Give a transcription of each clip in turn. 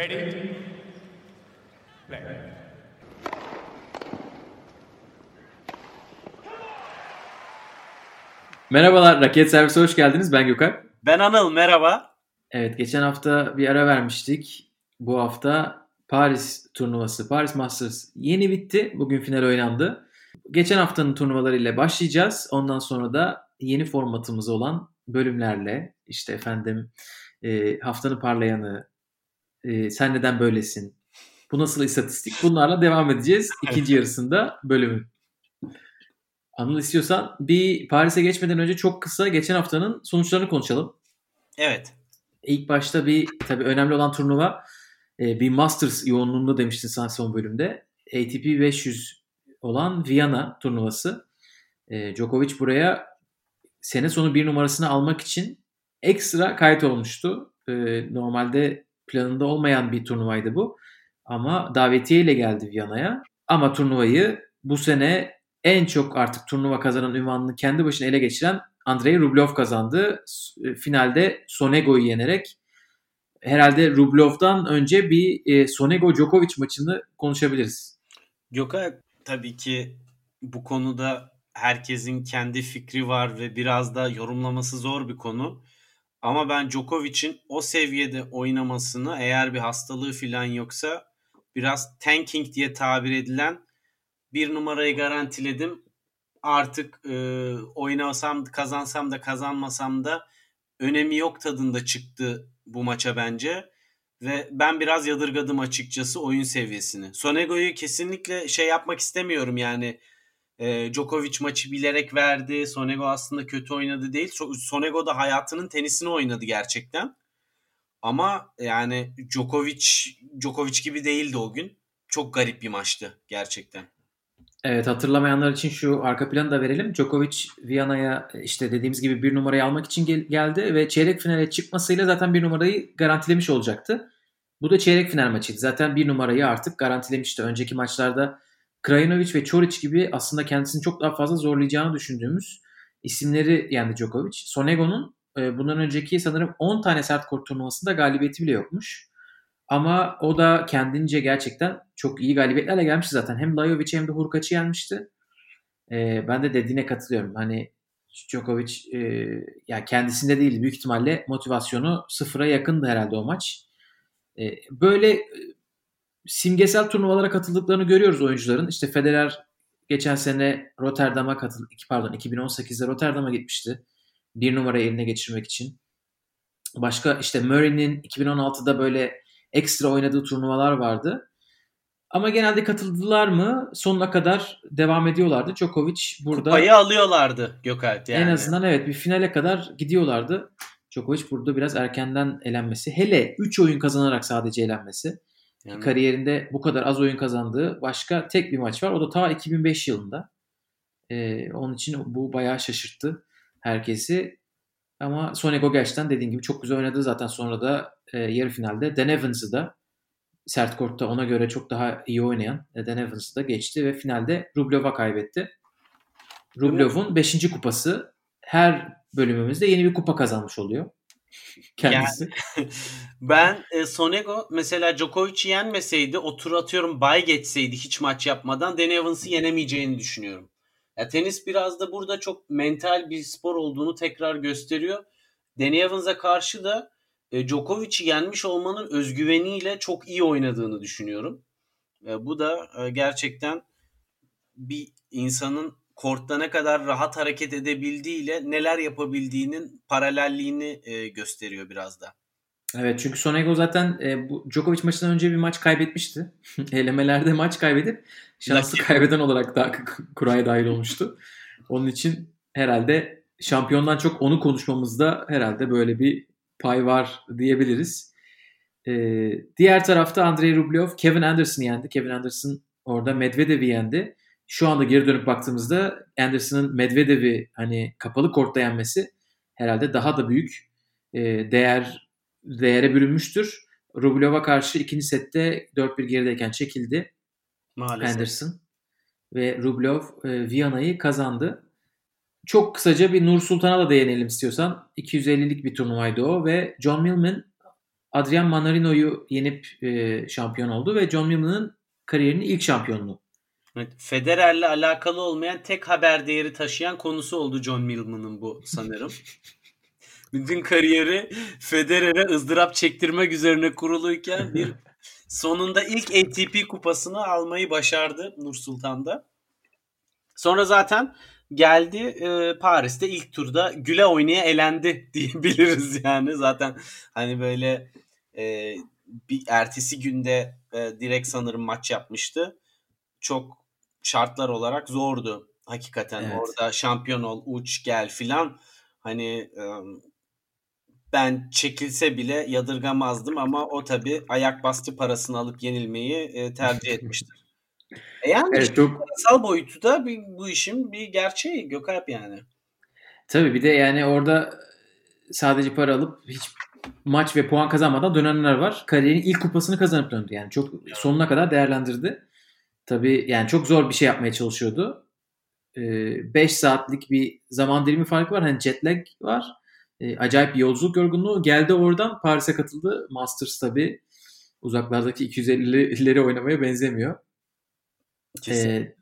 Ready? Play. Merhabalar, Raket Servise hoş geldiniz. Ben Gökhan. Ben Anıl, merhaba. Evet, geçen hafta bir ara vermiştik. Bu hafta Paris turnuvası, Paris Masters yeni bitti. Bugün final oynandı. Geçen haftanın turnuvalarıyla başlayacağız. Ondan sonra da yeni formatımız olan bölümlerle işte efendim e, haftanın parlayanı, e, sen neden böylesin, bu nasıl istatistik bunlarla devam edeceğiz ikinci yarısında bölümün. Anıl istiyorsan bir Paris'e geçmeden önce çok kısa geçen haftanın sonuçlarını konuşalım. Evet. İlk başta bir tabii önemli olan turnuva e, bir Masters yoğunluğunda demiştin sen son bölümde. ATP 500 olan Viyana turnuvası. E, Djokovic buraya sene sonu bir numarasını almak için ekstra kayıt olmuştu. E, normalde planında olmayan bir turnuvaydı bu. Ama davetiye ile geldi Viyana'ya. Ama turnuvayı bu sene en çok artık turnuva kazanan ünvanını kendi başına ele geçiren Andrei Rublev kazandı. S- Finalde Sonego'yu yenerek herhalde Rublev'dan önce bir e, Sonego Djokovic maçını konuşabiliriz. Gökhan tabii ki bu konuda herkesin kendi fikri var ve biraz da yorumlaması zor bir konu. Ama ben Djokovic'in o seviyede oynamasını eğer bir hastalığı falan yoksa biraz tanking diye tabir edilen bir numarayı garantiledim. Artık e, oynasam kazansam da kazanmasam da önemi yok tadında çıktı bu maça bence. Ve ben biraz yadırgadım açıkçası oyun seviyesini. Sonego'yu kesinlikle şey yapmak istemiyorum yani. E, Djokovic maçı bilerek verdi. Sonego aslında kötü oynadı değil. So- Sonego da hayatının tenisini oynadı gerçekten. Ama yani Djokovic Djokovic gibi değildi o gün. Çok garip bir maçtı gerçekten. Evet hatırlamayanlar için şu arka planı da verelim. Djokovic Viyana'ya işte dediğimiz gibi bir numarayı almak için gel- geldi ve çeyrek finale çıkmasıyla zaten bir numarayı garantilemiş olacaktı. Bu da çeyrek final maçıydı. Zaten bir numarayı artık garantilemişti. Önceki maçlarda Krajinovic ve Çoric gibi aslında kendisini çok daha fazla zorlayacağını düşündüğümüz isimleri yendi Djokovic. Sonego'nun e, bundan önceki sanırım 10 tane sert kort turnuvasında galibiyeti bile yokmuş. Ama o da kendince gerçekten çok iyi galibiyetlerle gelmişti zaten. Hem Lajovic hem de Hurkaç'ı yenmişti. Ee, ben de dediğine katılıyorum. Hani Djokovic e, ya kendisinde değil büyük ihtimalle motivasyonu sıfıra yakındı herhalde o maç. E, böyle e, simgesel turnuvalara katıldıklarını görüyoruz oyuncuların. İşte Federer geçen sene Rotterdam'a katıldı. Pardon 2018'de Rotterdam'a gitmişti. Bir numarayı eline geçirmek için. Başka işte Murray'nin 2016'da böyle ekstra oynadığı turnuvalar vardı. Ama genelde katıldılar mı sonuna kadar devam ediyorlardı. Djokovic burada Kupayı alıyorlardı Gökalp yani. en azından evet bir finale kadar gidiyorlardı. Djokovic burada biraz erkenden elenmesi. Hele 3 oyun kazanarak sadece elenmesi. Yani Kariyerinde bu kadar az oyun kazandığı başka tek bir maç var. O da ta 2005 yılında. Ee, onun için bu bayağı şaşırttı herkesi. Ama Sonego gerçekten dediğin gibi çok güzel oynadı. Zaten sonra da e, yarı finalde Dan Evans'ı da sert kortta ona göre çok daha iyi oynayan e, Dan Evans'ı da geçti ve finalde Rublev'a kaybetti. Rublev'un 5. kupası her bölümümüzde yeni bir kupa kazanmış oluyor. Kendisi. ben e, Sonego mesela Djokovic'i yenmeseydi o tur atıyorum bay geçseydi hiç maç yapmadan Dan Evans'ı yenemeyeceğini düşünüyorum. Ya, tenis biraz da burada çok mental bir spor olduğunu tekrar gösteriyor. Dan Evans'a karşı da e, Djokovic'i yenmiş olmanın özgüveniyle çok iyi oynadığını düşünüyorum. E, bu da e, gerçekten bir insanın kortta ne kadar rahat hareket edebildiğiyle neler yapabildiğinin paralelliğini e, gösteriyor biraz da. Evet çünkü Sonego zaten e, bu Djokovic maçından önce bir maç kaybetmişti. Elemelerde maç kaybedip şanslı Lucky. kaybeden olarak da kuraya dahil olmuştu. Onun için herhalde şampiyondan çok onu konuşmamızda herhalde böyle bir pay var diyebiliriz. E, diğer tarafta Andrei Rublev Kevin Anderson'ı yendi. Kevin Anderson orada Medvedev'i yendi. Şu anda geri dönüp baktığımızda Anderson'ın Medvedev'i hani kapalı kortta yenmesi herhalde daha da büyük e, değer değere bürünmüştür. Rublev'a karşı ikinci sette 4-1 gerideyken çekildi Maalesef. Anderson. Ve Rublev e, Viyana'yı kazandı. Çok kısaca bir Nur Sultan'a da değinelim istiyorsan. 250'lik bir turnuvaydı o ve John Millman Adrian Manarino'yu yenip e, şampiyon oldu ve John Millman'ın kariyerinin ilk şampiyonluğu. Evet, Federer'le alakalı olmayan tek haber değeri taşıyan konusu oldu John Millman'ın bu sanırım. Bütün kariyeri Federer'e ızdırap çektirmek üzerine kuruluyken bir sonunda ilk ATP kupasını almayı başardı Nur Sultan'da. Sonra zaten geldi e, Paris'te ilk turda güle oynaya elendi diyebiliriz yani. Zaten hani böyle e, bir ertesi günde e, direkt sanırım maç yapmıştı. Çok şartlar olarak zordu hakikaten. Evet. Orada şampiyon ol, uç, gel filan. Hani ben çekilse bile yadırgamazdım ama o tabi ayak bastı parasını alıp yenilmeyi tercih etmiştir. E yani evet, çok... parasal boyutu da bir, bu işin bir gerçeği Gökalp yani. Tabii bir de yani orada sadece para alıp hiç maç ve puan kazanmadan dönenler var. Kariyerin ilk kupasını kazanıp döndü. Yani çok sonuna kadar değerlendirdi. Tabii yani çok zor bir şey yapmaya çalışıyordu. 5 ee, saatlik bir zaman dilimi farkı var. Hani jet lag var. Ee, acayip bir yolculuk yorgunluğu. Geldi oradan Paris'e katıldı. Masters tabii uzaklardaki 250'leri oynamaya benzemiyor. Ee,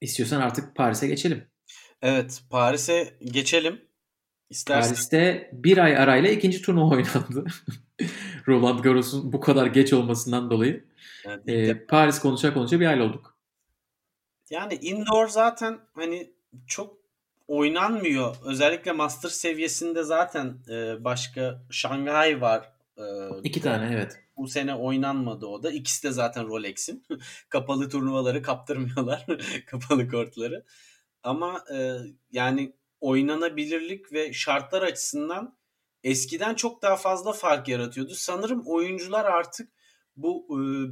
istiyorsan artık Paris'e geçelim. Evet Paris'e geçelim. İstersen. Paris'te bir ay arayla ikinci turnuva oynandı. Roland Garros'un bu kadar geç olmasından dolayı. Evet, ee, Paris konuşa konuşa bir ay olduk. Yani indoor zaten hani çok oynanmıyor. Özellikle master seviyesinde zaten e, başka Şanghay var. E, İki tane evet. Bu sene oynanmadı o da. İkisi de zaten Rolex'in. Kapalı turnuvaları kaptırmıyorlar. Kapalı kortları. Ama e, yani oynanabilirlik ve şartlar açısından eskiden çok daha fazla fark yaratıyordu. Sanırım oyuncular artık bu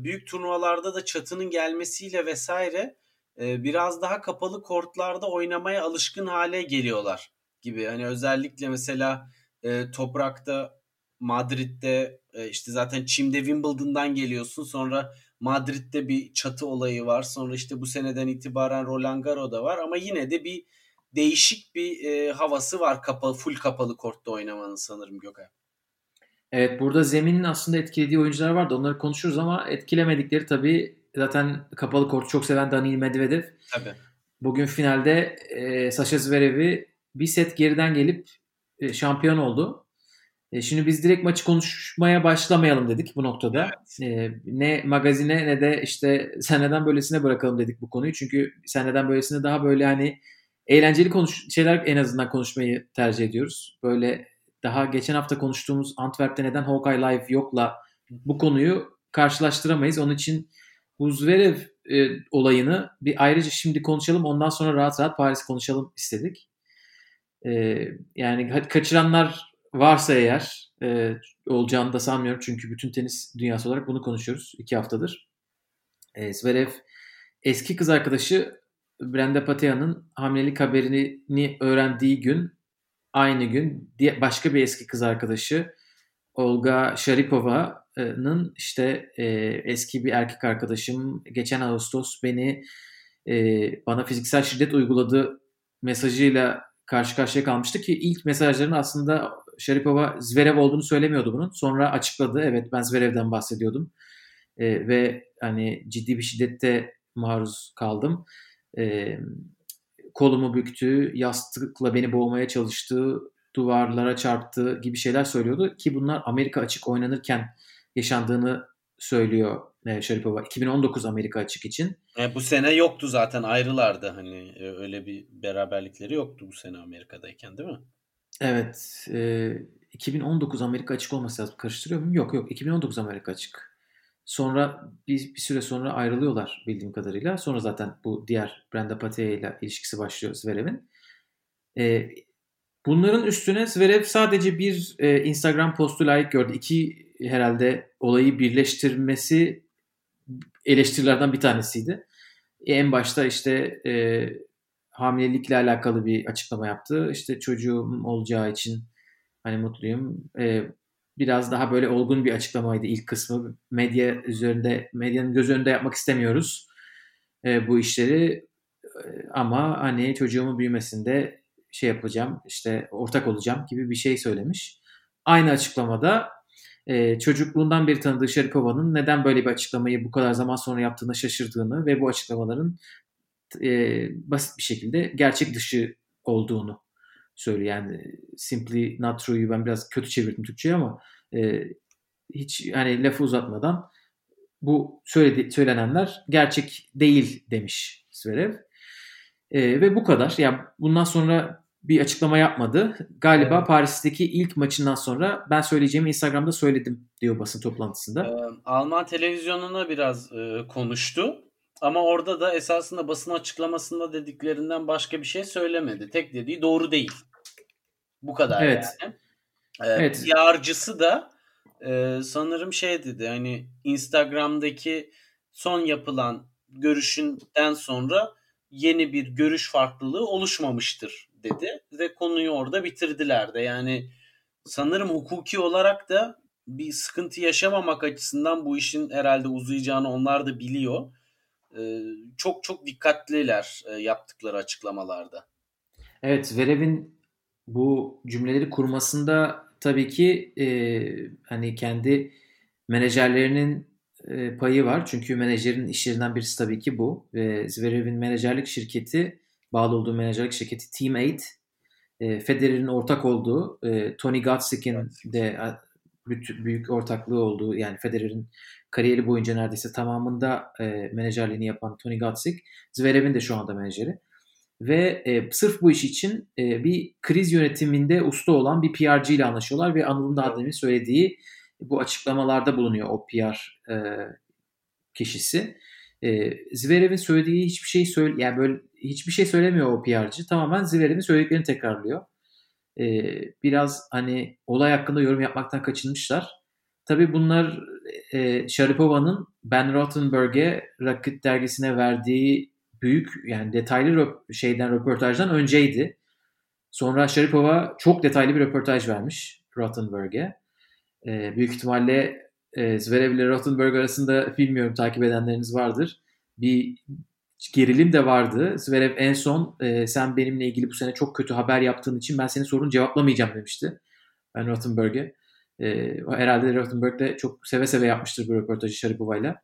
büyük turnuvalarda da çatının gelmesiyle vesaire biraz daha kapalı kortlarda oynamaya alışkın hale geliyorlar gibi. Hani özellikle mesela toprakta Madrid'de işte zaten Çim'de Wimbledon'dan geliyorsun. Sonra Madrid'de bir çatı olayı var. Sonra işte bu seneden itibaren Roland Garros'da var ama yine de bir değişik bir havası var kapalı full kapalı kortta oynamanın sanırım Gökay. Evet burada zeminin aslında etkilediği oyuncular vardı. Onları konuşuruz ama etkilemedikleri tabii zaten kapalı kortu çok seven Daniil Medvedev. Tabii. Bugün finalde e, Sasha Zverev'i bir set geriden gelip e, şampiyon oldu. E, şimdi biz direkt maçı konuşmaya başlamayalım dedik bu noktada. Evet. E, ne magazine ne de işte sen neden böylesine bırakalım dedik bu konuyu. Çünkü sen neden böylesine daha böyle hani eğlenceli konuş şeyler en azından konuşmayı tercih ediyoruz. Böyle daha geçen hafta konuştuğumuz Antwerp'te neden Hawkeye Live yokla bu konuyu karşılaştıramayız. Onun için bu e, olayını bir ayrıca şimdi konuşalım. Ondan sonra rahat rahat Paris konuşalım istedik. E, yani kaçıranlar varsa eğer e, olacağını da sanmıyorum. Çünkü bütün tenis dünyası olarak bunu konuşuyoruz iki haftadır. E, Zverev eski kız arkadaşı Brenda Patea'nın hamilelik haberini öğrendiği gün aynı gün başka bir eski kız arkadaşı Olga Sharipova'nın işte e, eski bir erkek arkadaşım geçen Ağustos beni e, bana fiziksel şiddet uyguladı mesajıyla karşı karşıya kalmıştı ki ilk mesajların aslında Sharipova Zverev olduğunu söylemiyordu bunun. Sonra açıkladı. Evet ben Zverev'den bahsediyordum. E, ve hani ciddi bir şiddette maruz kaldım e, kolumu büktü, yastıkla beni boğmaya çalıştı, duvarlara çarptı gibi şeyler söylüyordu ki bunlar Amerika açık oynanırken yaşandığını söylüyor e, Sharipova 2019 Amerika açık için. E, bu sene yoktu zaten ayrılardı hani e, öyle bir beraberlikleri yoktu bu sene Amerika'dayken değil mi? Evet. E, 2019 Amerika açık olması lazım. Karıştırıyor muyum? Yok yok. 2019 Amerika açık. Sonra bir, bir süre sonra ayrılıyorlar bildiğim kadarıyla. Sonra zaten bu diğer Brenda Patea ile ilişkisi başlıyor Zverev'in. E, bunların üstüne Zverev sadece bir e, Instagram postu layık gördü. İki herhalde olayı birleştirmesi eleştirilerden bir tanesiydi. E, en başta işte e, hamilelikle alakalı bir açıklama yaptı. İşte çocuğum olacağı için hani mutluyum. E, biraz daha böyle olgun bir açıklamaydı ilk kısmı. Medya üzerinde, medyanın göz önünde yapmak istemiyoruz e, bu işleri. E, ama hani çocuğumun büyümesinde şey yapacağım, işte ortak olacağım gibi bir şey söylemiş. Aynı açıklamada e, çocukluğundan beri tanıdığı Sharipova'nın neden böyle bir açıklamayı bu kadar zaman sonra yaptığına şaşırdığını ve bu açıklamaların e, basit bir şekilde gerçek dışı olduğunu söylüyor. Yani simply not true'yu ben biraz kötü çevirdim Türkçe'ye ama e, hiç hani lafı uzatmadan bu söyledi, söylenenler gerçek değil demiş Zverev. E, ve bu kadar. Yani bundan sonra bir açıklama yapmadı. Galiba evet. Paris'teki ilk maçından sonra ben söyleyeceğimi Instagram'da söyledim diyor basın toplantısında. Ee, Alman televizyonuna biraz e, konuştu. Ama orada da esasında basın açıklamasında dediklerinden başka bir şey söylemedi. Tek dediği doğru değil. Bu kadar evet. yani. Ee, evet. Yarcısı da e, sanırım şey dedi hani Instagram'daki son yapılan görüşünden sonra yeni bir görüş farklılığı oluşmamıştır dedi ve konuyu orada bitirdiler de. Yani sanırım hukuki olarak da bir sıkıntı yaşamamak açısından bu işin herhalde uzayacağını onlar da biliyor. Ee, çok çok dikkatliler e, yaptıkları açıklamalarda. Evet, Zverev'in bu cümleleri kurmasında tabii ki e, hani kendi menajerlerinin e, payı var. Çünkü menajerin işlerinden birisi tabii ki bu. Ve Zverev'in menajerlik şirketi, bağlı olduğu menajerlik şirketi Team 8, e, Federer'in ortak olduğu, e, Tony Gottsik'in de büyük ortaklığı olduğu yani Federer'in kariyeri boyunca neredeyse tamamında e, menajerliğini yapan Tony Gottschalk, Zverev'in de şu anda menajeri. Ve e, sırf bu iş için e, bir kriz yönetiminde usta olan bir PRC ile anlaşıyorlar ve Anıl'ın daha demin söylediği bu açıklamalarda bulunuyor o PR e, kişisi. E, Zverev'in söylediği hiçbir şey söyle yani böyle hiçbir şey söylemiyor o PR'cı. Tamamen Zverev'in söylediklerini tekrarlıyor. E, biraz hani olay hakkında yorum yapmaktan kaçınmışlar. Tabii bunlar e, Sharapova'nın Ben Rothenberg'e Rocket dergisine verdiği büyük yani detaylı röp- şeyden röportajdan önceydi. Sonra Sharipova çok detaylı bir röportaj vermiş Rothenberg'e. E, büyük ihtimalle e, Zverev ile Rothenberg arasında bilmiyorum takip edenleriniz vardır. Bir gerilim de vardı. Zverev en son e, sen benimle ilgili bu sene çok kötü haber yaptığın için ben senin sorunu cevaplamayacağım demişti. Ben Rothenberg'e. E, herhalde Rothenberg de çok seve seve yapmıştır bu röportajı Sharapova'yla.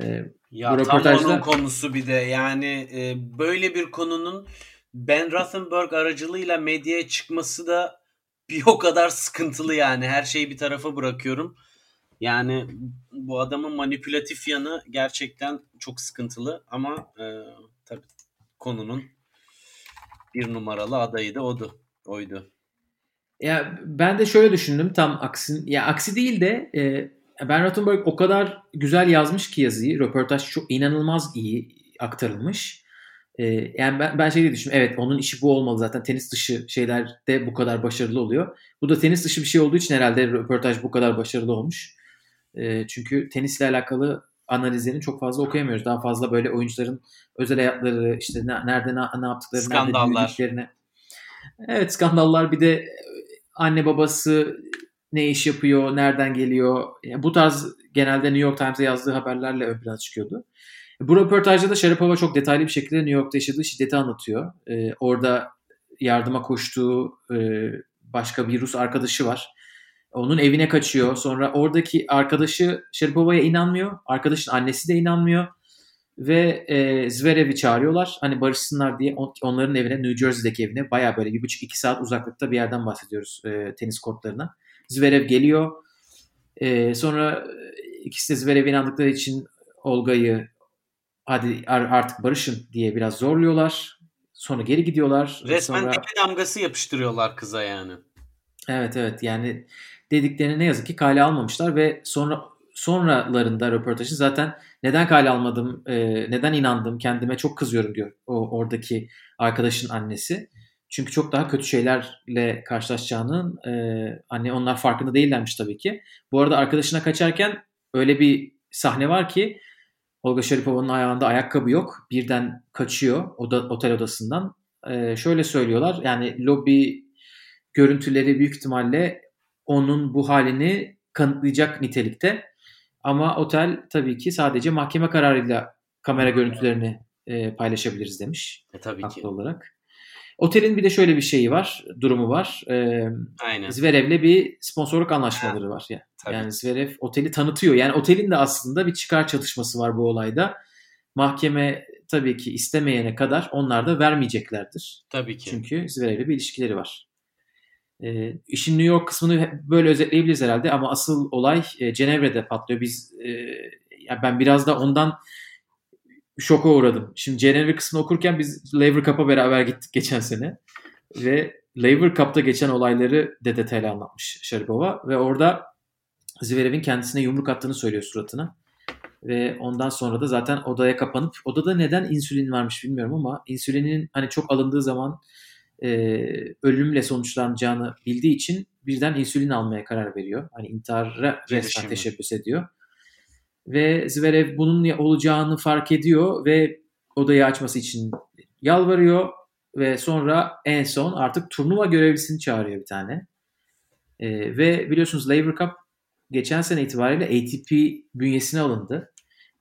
E, ya bu röportajda... tam onun konusu bir de yani e, böyle bir konunun Ben Rothenberg aracılığıyla medyaya çıkması da bir o kadar sıkıntılı yani. Her şeyi bir tarafa bırakıyorum. Yani bu adamın manipülatif yanı gerçekten çok sıkıntılı ama e, tabii konunun bir numaralı adayı da odu. Oydu. Ya ben de şöyle düşündüm tam aksin ya aksi değil de e, Ben Rottenberg o kadar güzel yazmış ki yazıyı. Röportaj çok inanılmaz iyi aktarılmış. E, yani ben, ben şey diye düşündüm. Evet onun işi bu olmalı zaten. Tenis dışı şeyler de bu kadar başarılı oluyor. Bu da tenis dışı bir şey olduğu için herhalde röportaj bu kadar başarılı olmuş. E, çünkü tenisle alakalı analizlerini çok fazla okuyamıyoruz. Daha fazla böyle oyuncuların özel hayatları, işte ne, nerede ne, ne yaptıkları, Skandallar. nerede. Evet skandallar bir de anne babası ne iş yapıyor, nereden geliyor. Yani bu tarz genelde New York Times'e yazdığı haberlerle ön plana çıkıyordu. Bu röportajda da Sharapova çok detaylı bir şekilde New York'ta yaşadığı şiddeti anlatıyor. Ee, orada yardıma koştuğu e, başka bir Rus arkadaşı var. Onun evine kaçıyor. Sonra oradaki arkadaşı Sharapova'ya inanmıyor. Arkadaşın annesi de inanmıyor. Ve e, Zverev'i çağırıyorlar. Hani barışsınlar diye onların evine, New Jersey'deki evine baya böyle bir buçuk iki saat uzaklıkta bir yerden bahsediyoruz e, tenis kortlarına. Zverev geliyor. E, sonra ikisi de Zverev'e inandıkları için Olga'yı hadi artık barışın diye biraz zorluyorlar. Sonra geri gidiyorlar. Resmen sonra... tepe damgası yapıştırıyorlar kıza yani. Evet evet yani dediklerini ne yazık ki kale almamışlar ve sonra sonralarında röportajı zaten neden kale almadım, e, neden inandım, kendime çok kızıyorum diyor o oradaki arkadaşın annesi. Çünkü çok daha kötü şeylerle karşılaşacağının e, hani onlar farkında değillermiş tabii ki. Bu arada arkadaşına kaçarken öyle bir sahne var ki Olga Sharipova'nın ayağında ayakkabı yok. Birden kaçıyor oda, otel odasından. E, şöyle söylüyorlar yani lobi görüntüleri büyük ihtimalle onun bu halini kanıtlayacak nitelikte. Ama otel tabii ki sadece mahkeme kararıyla kamera görüntülerini e, paylaşabiliriz demiş. E, tabii haklı ki. olarak. Otelin bir de şöyle bir şeyi var, durumu var. Ee, Aynen. Zverev'le bir sponsorluk anlaşmaları var. Yani, Tabii. yani Zverev oteli tanıtıyor. Yani otelin de aslında bir çıkar çatışması var bu olayda. Mahkeme tabii ki istemeyene kadar onlar da vermeyeceklerdir. Tabii ki. Çünkü Zverev'le bir ilişkileri var. E, işin New York kısmını böyle özetleyebiliriz herhalde ama asıl olay e, Cenevre'de patlıyor. Biz e, ya ben biraz da ondan şoka uğradım. Şimdi Cenevre kısmını okurken biz Lever Cup'a beraber gittik geçen sene ve Lever Cup'ta geçen olayları de detaylı anlatmış Sharipova ve orada Zverev'in kendisine yumruk attığını söylüyor suratına. Ve ondan sonra da zaten odaya kapanıp odada neden insülin varmış bilmiyorum ama insülinin hani çok alındığı zaman e, ölümle sonuçlanacağını bildiği için birden insülin almaya karar veriyor. Hani intihara resmen teşebbüs ediyor. Ve Zverev bunun olacağını fark ediyor ve odayı açması için yalvarıyor ve sonra en son artık turnuva görevlisini çağırıyor bir tane. E, ve biliyorsunuz Laver Cup geçen sene itibariyle ATP bünyesine alındı.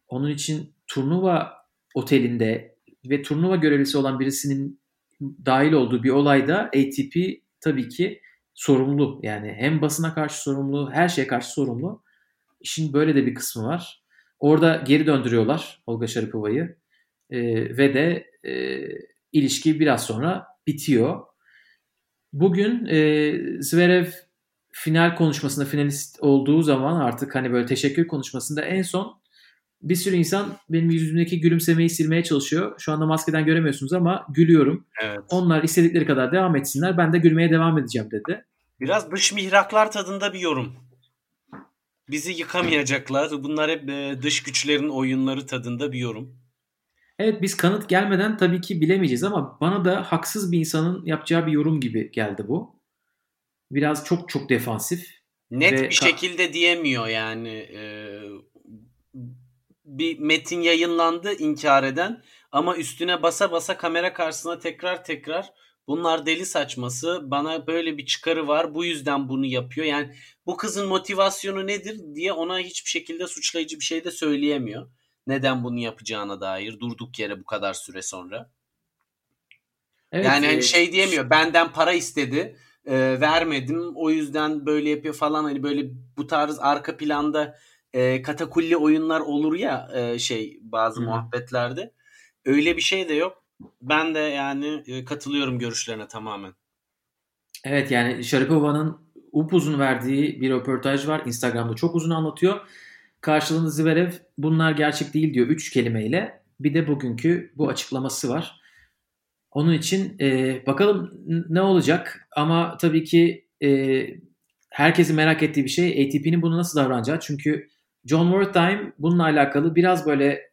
Onun için turnuva otelinde ve turnuva görevlisi olan birisinin dahil olduğu bir olayda ATP tabii ki sorumlu. Yani hem basına karşı sorumlu, her şeye karşı sorumlu. İşin böyle de bir kısmı var. Orada geri döndürüyorlar Olga Sharipova'yı. Ee, ve de e, ilişki biraz sonra bitiyor. Bugün e, Zverev final konuşmasında finalist olduğu zaman artık hani böyle teşekkür konuşmasında en son bir sürü insan benim yüzümdeki gülümsemeyi silmeye çalışıyor. Şu anda maskeden göremiyorsunuz ama gülüyorum. Evet. Onlar istedikleri kadar devam etsinler. Ben de gülmeye devam edeceğim dedi. Biraz dış mihraklar tadında bir yorum. Bizi yıkamayacaklar. Bunlar hep e, dış güçlerin oyunları tadında bir yorum. Evet biz kanıt gelmeden tabii ki bilemeyeceğiz ama bana da haksız bir insanın yapacağı bir yorum gibi geldi bu. Biraz çok çok defansif. Net Ve bir şekilde diyemiyor yani. e, bir metin yayınlandı inkar eden ama üstüne basa basa kamera karşısına tekrar tekrar bunlar deli saçması bana böyle bir çıkarı var bu yüzden bunu yapıyor. Yani bu kızın motivasyonu nedir diye ona hiçbir şekilde suçlayıcı bir şey de söyleyemiyor. Neden bunu yapacağına dair durduk yere bu kadar süre sonra. Evet, yani hani e, şey diyemiyor benden para istedi e, vermedim o yüzden böyle yapıyor falan hani böyle bu tarz arka planda e, katakulli oyunlar olur ya e, şey bazı Hı hı. muhabbetlerde öyle bir şey de yok. Ben de yani e, katılıyorum görüşlerine tamamen. Evet yani Sharipova'nın upuzun verdiği bir röportaj var. Instagram'da çok uzun anlatıyor. Karşılığında Zverev bunlar gerçek değil diyor üç kelimeyle. Bir de bugünkü bu açıklaması var. Onun için e, bakalım ne olacak ama tabii ki e, herkesin merak ettiği bir şey ATP'nin bunu nasıl davranacağı. Çünkü John Wertheim bununla alakalı biraz böyle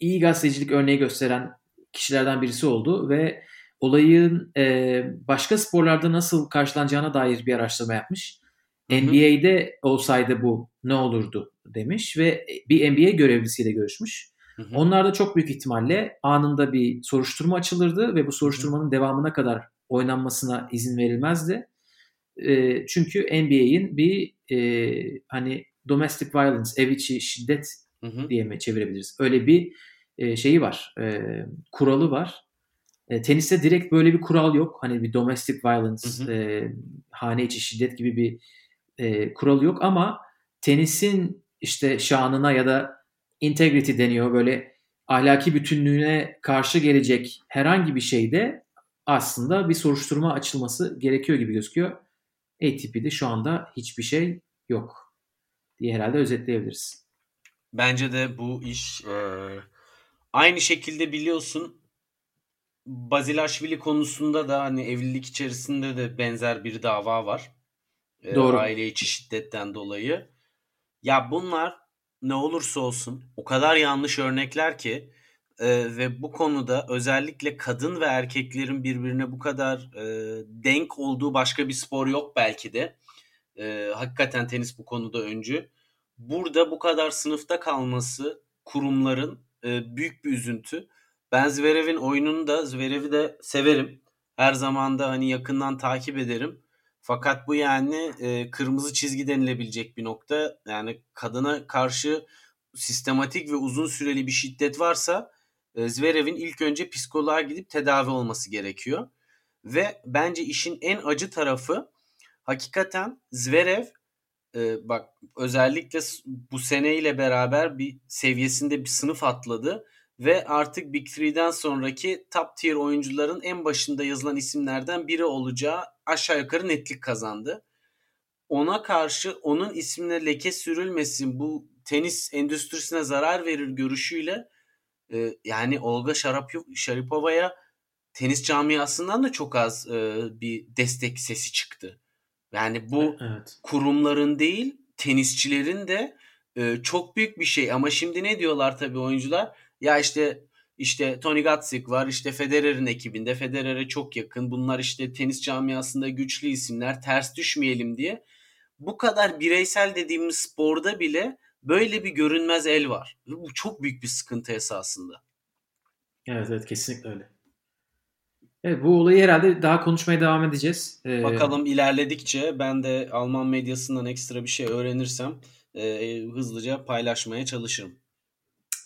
iyi gazetecilik örneği gösteren kişilerden birisi oldu ve olayın e, başka sporlarda nasıl karşılanacağına dair bir araştırma yapmış. Hı hı. NBA'de olsaydı bu ne olurdu demiş ve bir NBA görevlisiyle görüşmüş. Hı hı. Onlar da çok büyük ihtimalle anında bir soruşturma açılırdı ve bu soruşturmanın devamına kadar oynanmasına izin verilmezdi. E, çünkü NBA'in bir e, hani domestic violence, ev içi şiddet Hı hı. diye mi çevirebiliriz? Öyle bir e, şeyi var, e, kuralı var. E, teniste direkt böyle bir kural yok. Hani bir domestic violence, Hı hı. e, hane içi şiddet gibi bir e, kural yok ama tenisin işte şanına ya da integrity deniyor böyle ahlaki bütünlüğüne karşı gelecek herhangi bir şeyde aslında bir soruşturma açılması gerekiyor gibi gözüküyor. ATP'de şu anda hiçbir şey yok diye herhalde özetleyebiliriz. Bence de bu iş e, aynı şekilde biliyorsun Bazilashvili konusunda da hani evlilik içerisinde de benzer bir dava var. E, Doğru. Aile içi şiddetten dolayı. Ya bunlar ne olursa olsun o kadar yanlış örnekler ki e, ve bu konuda özellikle kadın ve erkeklerin birbirine bu kadar e, denk olduğu başka bir spor yok belki de. E, hakikaten tenis bu konuda öncü. Burada bu kadar sınıfta kalması kurumların e, büyük bir üzüntü. Ben Zverev'in oyununu da Zverev'i de severim. Her zaman da hani yakından takip ederim. Fakat bu yani e, kırmızı çizgi denilebilecek bir nokta. Yani kadına karşı sistematik ve uzun süreli bir şiddet varsa e, Zverev'in ilk önce psikoloğa gidip tedavi olması gerekiyor. Ve bence işin en acı tarafı hakikaten Zverev e, bak özellikle bu seneyle beraber bir seviyesinde bir sınıf atladı ve artık Big Three'den sonraki top tier oyuncuların en başında yazılan isimlerden biri olacağı aşağı yukarı netlik kazandı. Ona karşı onun ismine leke sürülmesin bu tenis endüstrisine zarar verir görüşüyle e, yani Olga Sharapova'ya tenis camiasından da çok az e, bir destek sesi çıktı. Yani bu evet. kurumların değil tenisçilerin de e, çok büyük bir şey ama şimdi ne diyorlar tabii oyuncular? Ya işte işte Tony Gatzik var işte Federer'in ekibinde Federer'e çok yakın bunlar işte tenis camiasında güçlü isimler ters düşmeyelim diye bu kadar bireysel dediğimiz sporda bile böyle bir görünmez el var. Bu çok büyük bir sıkıntı esasında. Evet evet kesinlikle öyle. Evet bu olayı herhalde daha konuşmaya devam edeceğiz. Ee... Bakalım ilerledikçe ben de Alman medyasından ekstra bir şey öğrenirsem e, hızlıca paylaşmaya çalışırım.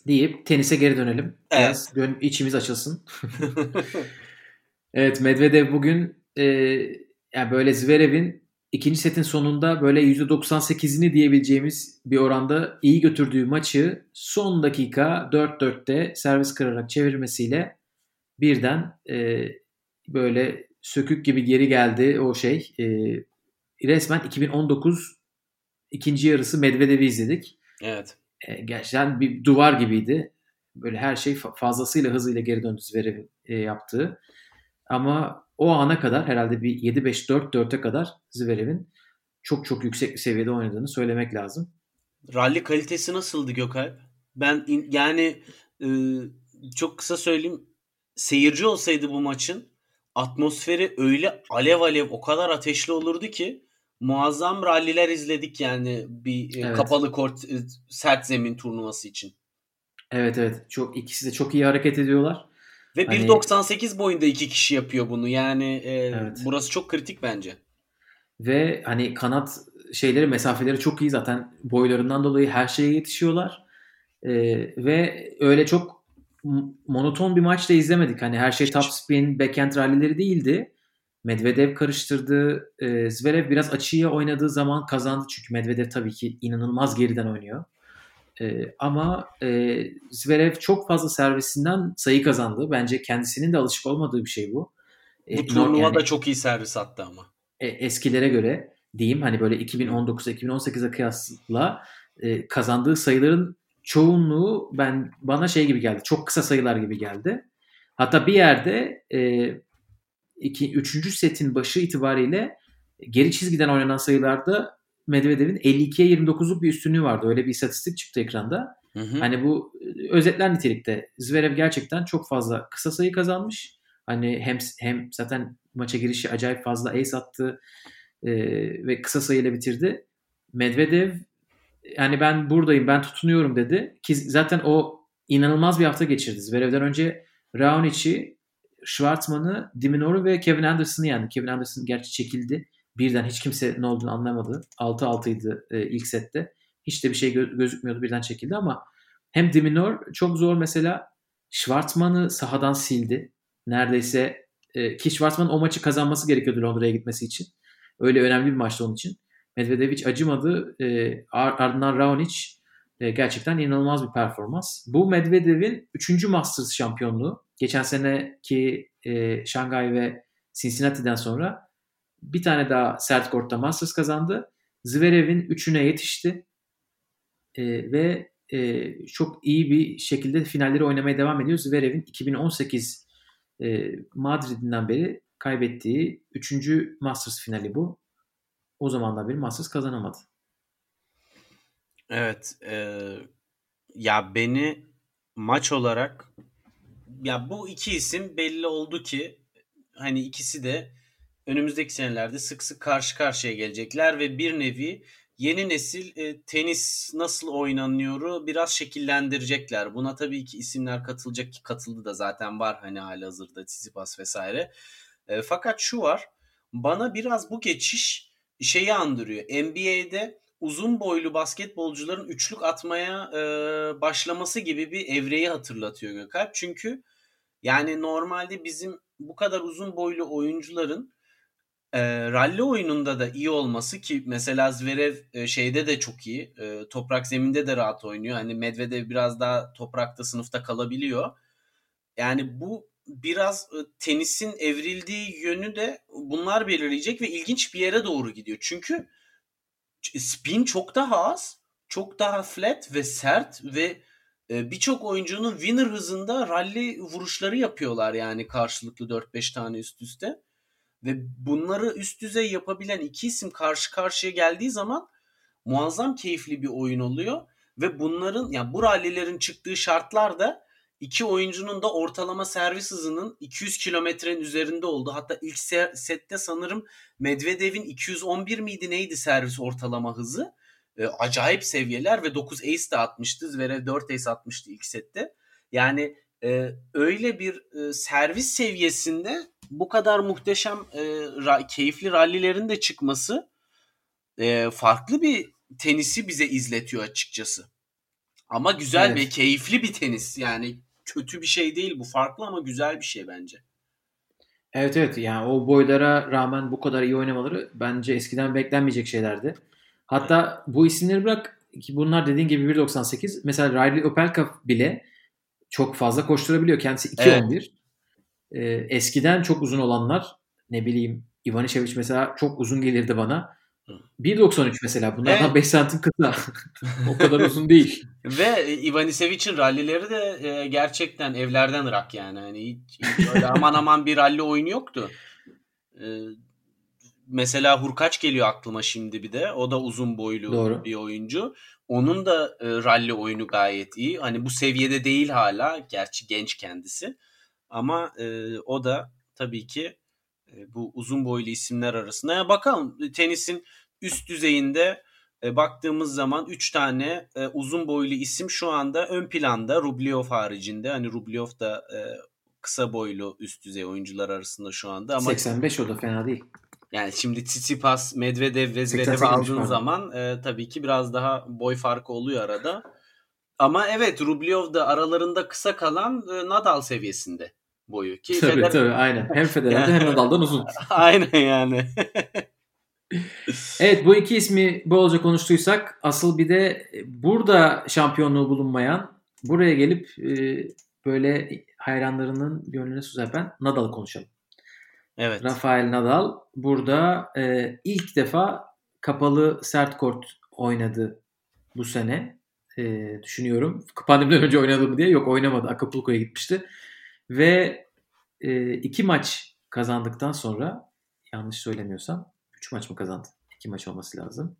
Deyip tenise geri dönelim. Evet. Biraz içimiz açılsın. evet Medvedev bugün e, yani böyle Zverev'in ikinci setin sonunda böyle %98'ini diyebileceğimiz bir oranda iyi götürdüğü maçı son dakika 4-4'te servis kırarak çevirmesiyle birden e, böyle sökük gibi geri geldi o şey. E, resmen 2019 ikinci yarısı Medvedev'i izledik. Evet. E, gerçekten bir duvar gibiydi. Böyle her şey fazlasıyla hızıyla geri döndü Zverev'in e, yaptığı. Ama o ana kadar herhalde bir 7-5-4-4'e kadar Zverev'in çok çok yüksek bir seviyede oynadığını söylemek lazım. Rally kalitesi nasıldı Gökalp? Ben in, yani e, çok kısa söyleyeyim seyirci olsaydı bu maçın atmosferi öyle alev alev o kadar ateşli olurdu ki muazzam ralliler izledik yani bir e, evet. kapalı kort e, sert zemin turnuvası için. Evet evet çok ikisi de çok iyi hareket ediyorlar. Ve hani... 1.98 boyunda iki kişi yapıyor bunu. Yani e, evet. burası çok kritik bence. Ve hani kanat şeyleri mesafeleri çok iyi zaten boylarından dolayı her şeye yetişiyorlar. E, ve öyle çok monoton bir maç da izlemedik. Hani her şey top spin, backhand rallileri değildi. Medvedev karıştırdı. E, Zverev biraz açıya oynadığı zaman kazandı. Çünkü Medvedev tabii ki inanılmaz geriden oynuyor. E, ama e, Zverev çok fazla servisinden sayı kazandı. Bence kendisinin de alışık olmadığı bir şey bu. E, bu turnuvada yani, çok iyi servis attı ama. E, eskilere göre diyeyim hani böyle 2019-2018'e kıyasla e, kazandığı sayıların çoğunluğu ben bana şey gibi geldi. Çok kısa sayılar gibi geldi. Hatta bir yerde e, iki, üçüncü setin başı itibariyle geri çizgiden oynanan sayılarda Medvedev'in 52'ye 29'luk bir üstünlüğü vardı. Öyle bir istatistik çıktı ekranda. Hı hı. Hani bu e, özetler nitelikte. Zverev gerçekten çok fazla kısa sayı kazanmış. Hani hem hem zaten maça girişi acayip fazla ace attı e, ve kısa sayıyla bitirdi. Medvedev yani ben buradayım, ben tutunuyorum dedi. Ki zaten o inanılmaz bir hafta geçirdi. Zverev'den önce Raonic'i, Schwartzman'ı, Diminor'u ve Kevin Anderson'ı yendi. Kevin Anderson gerçi çekildi. Birden hiç kimse ne olduğunu anlamadı. 6-6'ydı e, ilk sette. Hiç de bir şey gö- gözükmüyordu birden çekildi ama hem Diminor çok zor mesela Schwartzman'ı sahadan sildi. Neredeyse e, ki Schwartzman'ın o maçı kazanması gerekiyordu Londra'ya gitmesi için. Öyle önemli bir maçtı onun için. Medvedev hiç acımadı. E, ardından Raonic e, gerçekten inanılmaz bir performans. Bu Medvedev'in 3. Masters şampiyonluğu. Geçen seneki e, Şangay ve Cincinnati'den sonra bir tane daha sert kortta Masters kazandı. Zverev'in 3'üne yetişti. E, ve e, çok iyi bir şekilde finalleri oynamaya devam ediyor. Zverev'in 2018 e, Madrid'inden beri kaybettiği 3. Masters finali bu. O zamandan beri Masters kazanamadı. Evet. E, ya beni maç olarak ya bu iki isim belli oldu ki hani ikisi de önümüzdeki senelerde sık sık karşı karşıya gelecekler ve bir nevi yeni nesil e, tenis nasıl oynanıyoru biraz şekillendirecekler. Buna tabii ki isimler katılacak ki katıldı da zaten var hani hali hazırda Tsitsipas vesaire. E, fakat şu var bana biraz bu geçiş şeyi andırıyor. NBA'de uzun boylu basketbolcuların üçlük atmaya e, başlaması gibi bir evreyi hatırlatıyor Gökalp. Çünkü yani normalde bizim bu kadar uzun boylu oyuncuların e, rally oyununda da iyi olması ki mesela Zverev e, şeyde de çok iyi. E, toprak zeminde de rahat oynuyor. Hani Medvedev biraz daha toprakta sınıfta kalabiliyor. Yani bu biraz e, tenisin evrildiği yönü de bunlar belirleyecek ve ilginç bir yere doğru gidiyor. Çünkü spin çok daha az, çok daha flat ve sert ve e, birçok oyuncunun winner hızında rally vuruşları yapıyorlar yani karşılıklı 4-5 tane üst üste. Ve bunları üst düzey yapabilen iki isim karşı karşıya geldiği zaman muazzam keyifli bir oyun oluyor. Ve bunların yani bu rallilerin çıktığı şartlarda iki oyuncunun da ortalama servis hızının 200 kilometrenin üzerinde oldu. Hatta ilk sette sanırım Medvedev'in 211 miydi neydi servis ortalama hızı. E, acayip seviyeler ve 9 ace de atmıştı. Zverev 4 ace atmıştı ilk sette. Yani e, öyle bir e, servis seviyesinde bu kadar muhteşem e, ra, keyifli rallilerin de çıkması e, farklı bir tenisi bize izletiyor açıkçası. Ama güzel evet. ve keyifli bir tenis. Yani kötü bir şey değil bu. Farklı ama güzel bir şey bence. Evet evet yani o boylara rağmen bu kadar iyi oynamaları bence eskiden beklenmeyecek şeylerdi. Hatta evet. bu isimleri bırak ki bunlar dediğin gibi 1.98 mesela Riley Opelka bile çok fazla koşturabiliyor. Kendisi 2.11. Evet. Ee, eskiden çok uzun olanlar ne bileyim Ivanisevic mesela çok uzun gelirdi bana. 1.93 mesela. Bunlardan evet. 5 santim kısa. o kadar uzun değil. Ve Ivanisevic'in rallileri de e, gerçekten evlerden ırak yani. Hani hiç, hiç öyle aman aman bir ralli oyunu yoktu. E, mesela Hurkaç geliyor aklıma şimdi bir de. O da uzun boylu Doğru. bir oyuncu. Onun da e, rally oyunu gayet iyi. Hani bu seviyede değil hala. Gerçi genç kendisi. Ama e, o da tabii ki e, bu uzun boylu isimler arasında. Ya bakalım tenisin üst düzeyinde e, baktığımız zaman 3 tane e, uzun boylu isim şu anda ön planda Rublev haricinde. Hani Rublev da e, kısa boylu üst düzey oyuncular arasında şu anda ama 85 o da fena değil. Yani şimdi Tsitsipas, Medvedev ve Zverev aldığın zaman e, tabii ki biraz daha boy farkı oluyor arada. Ama evet Rublev de aralarında kısa kalan e, Nadal seviyesinde boyu. Ki tabii Federer... tabii aynen. Hem Federer'de hem Nadal'dan uzun. aynen yani. evet bu iki ismi bolca konuştuysak asıl bir de burada şampiyonluğu bulunmayan buraya gelip e, böyle hayranlarının gönlüne su serpen Nadal'ı konuşalım. Evet. Rafael Nadal burada e, ilk defa kapalı sert kort oynadı bu sene. E, düşünüyorum. Pandemiden önce oynadı mı diye. Yok oynamadı. Acapulco'ya gitmişti. Ve e, iki maç kazandıktan sonra yanlış söylemiyorsam 3 maç mı kazandı? 2 maç olması lazım.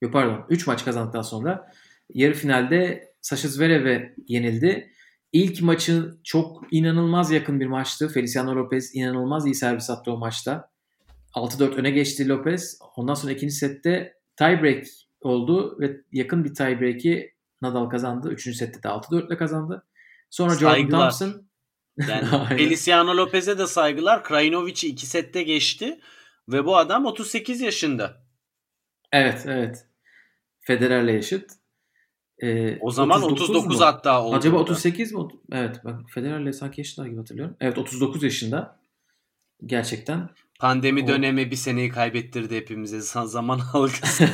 Yok pardon 3 maç kazandıktan sonra yarı finalde Sasha Zverev'e yenildi. İlk maçı çok inanılmaz yakın bir maçtı. Feliciano Lopez inanılmaz iyi servis attı o maçta. 6-4 öne geçti Lopez. Ondan sonra ikinci sette tiebreak oldu ve yakın bir tiebreak'i Nadal kazandı. Üçüncü sette de 6-4 ile kazandı. Sonra Jordan Thompson yani Feliciano Lopez'e de saygılar. Krajinovic'i iki sette geçti. Ve bu adam 38 yaşında. Evet evet. Federer'le yaşıt. Ee, o zaman 39 mu? hatta oldu. Acaba 38 mi? Evet bak Federer'le sanki yaşlılar gibi hatırlıyorum. Evet 39 yaşında. Gerçekten. Pandemi o... dönemi bir seneyi kaybettirdi hepimize. Zaman halkası.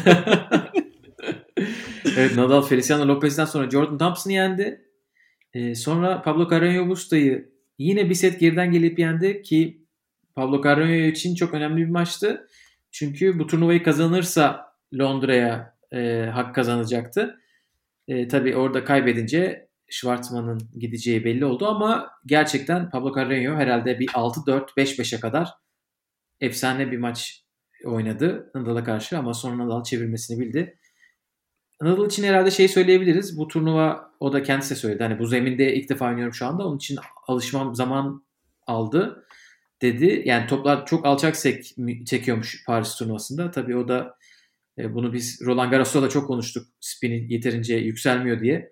evet Nadal Feliciano Lopez'den sonra Jordan Thompson'ı yendi. Ee, sonra Pablo Carreño Busta'yı yine bir set geriden gelip yendi ki Pablo Carreño için çok önemli bir maçtı. Çünkü bu turnuvayı kazanırsa Londra'ya e, hak kazanacaktı. E, tabii orada kaybedince Schwartzman'ın gideceği belli oldu ama gerçekten Pablo Carreño herhalde bir 6-4 5-5'e kadar efsane bir maç oynadı Nadal'a karşı ama sonra Nadal çevirmesini bildi. Nadal için herhalde şey söyleyebiliriz. Bu turnuva o da kendisi söyledi. Hani bu zeminde ilk defa oynuyorum şu anda. Onun için alışmam zaman aldı dedi. Yani toplar çok alçak sek çekiyormuş Paris turnuvasında. Tabii o da e, bunu biz Roland Garros'ta da çok konuştuk. Spin'in yeterince yükselmiyor diye.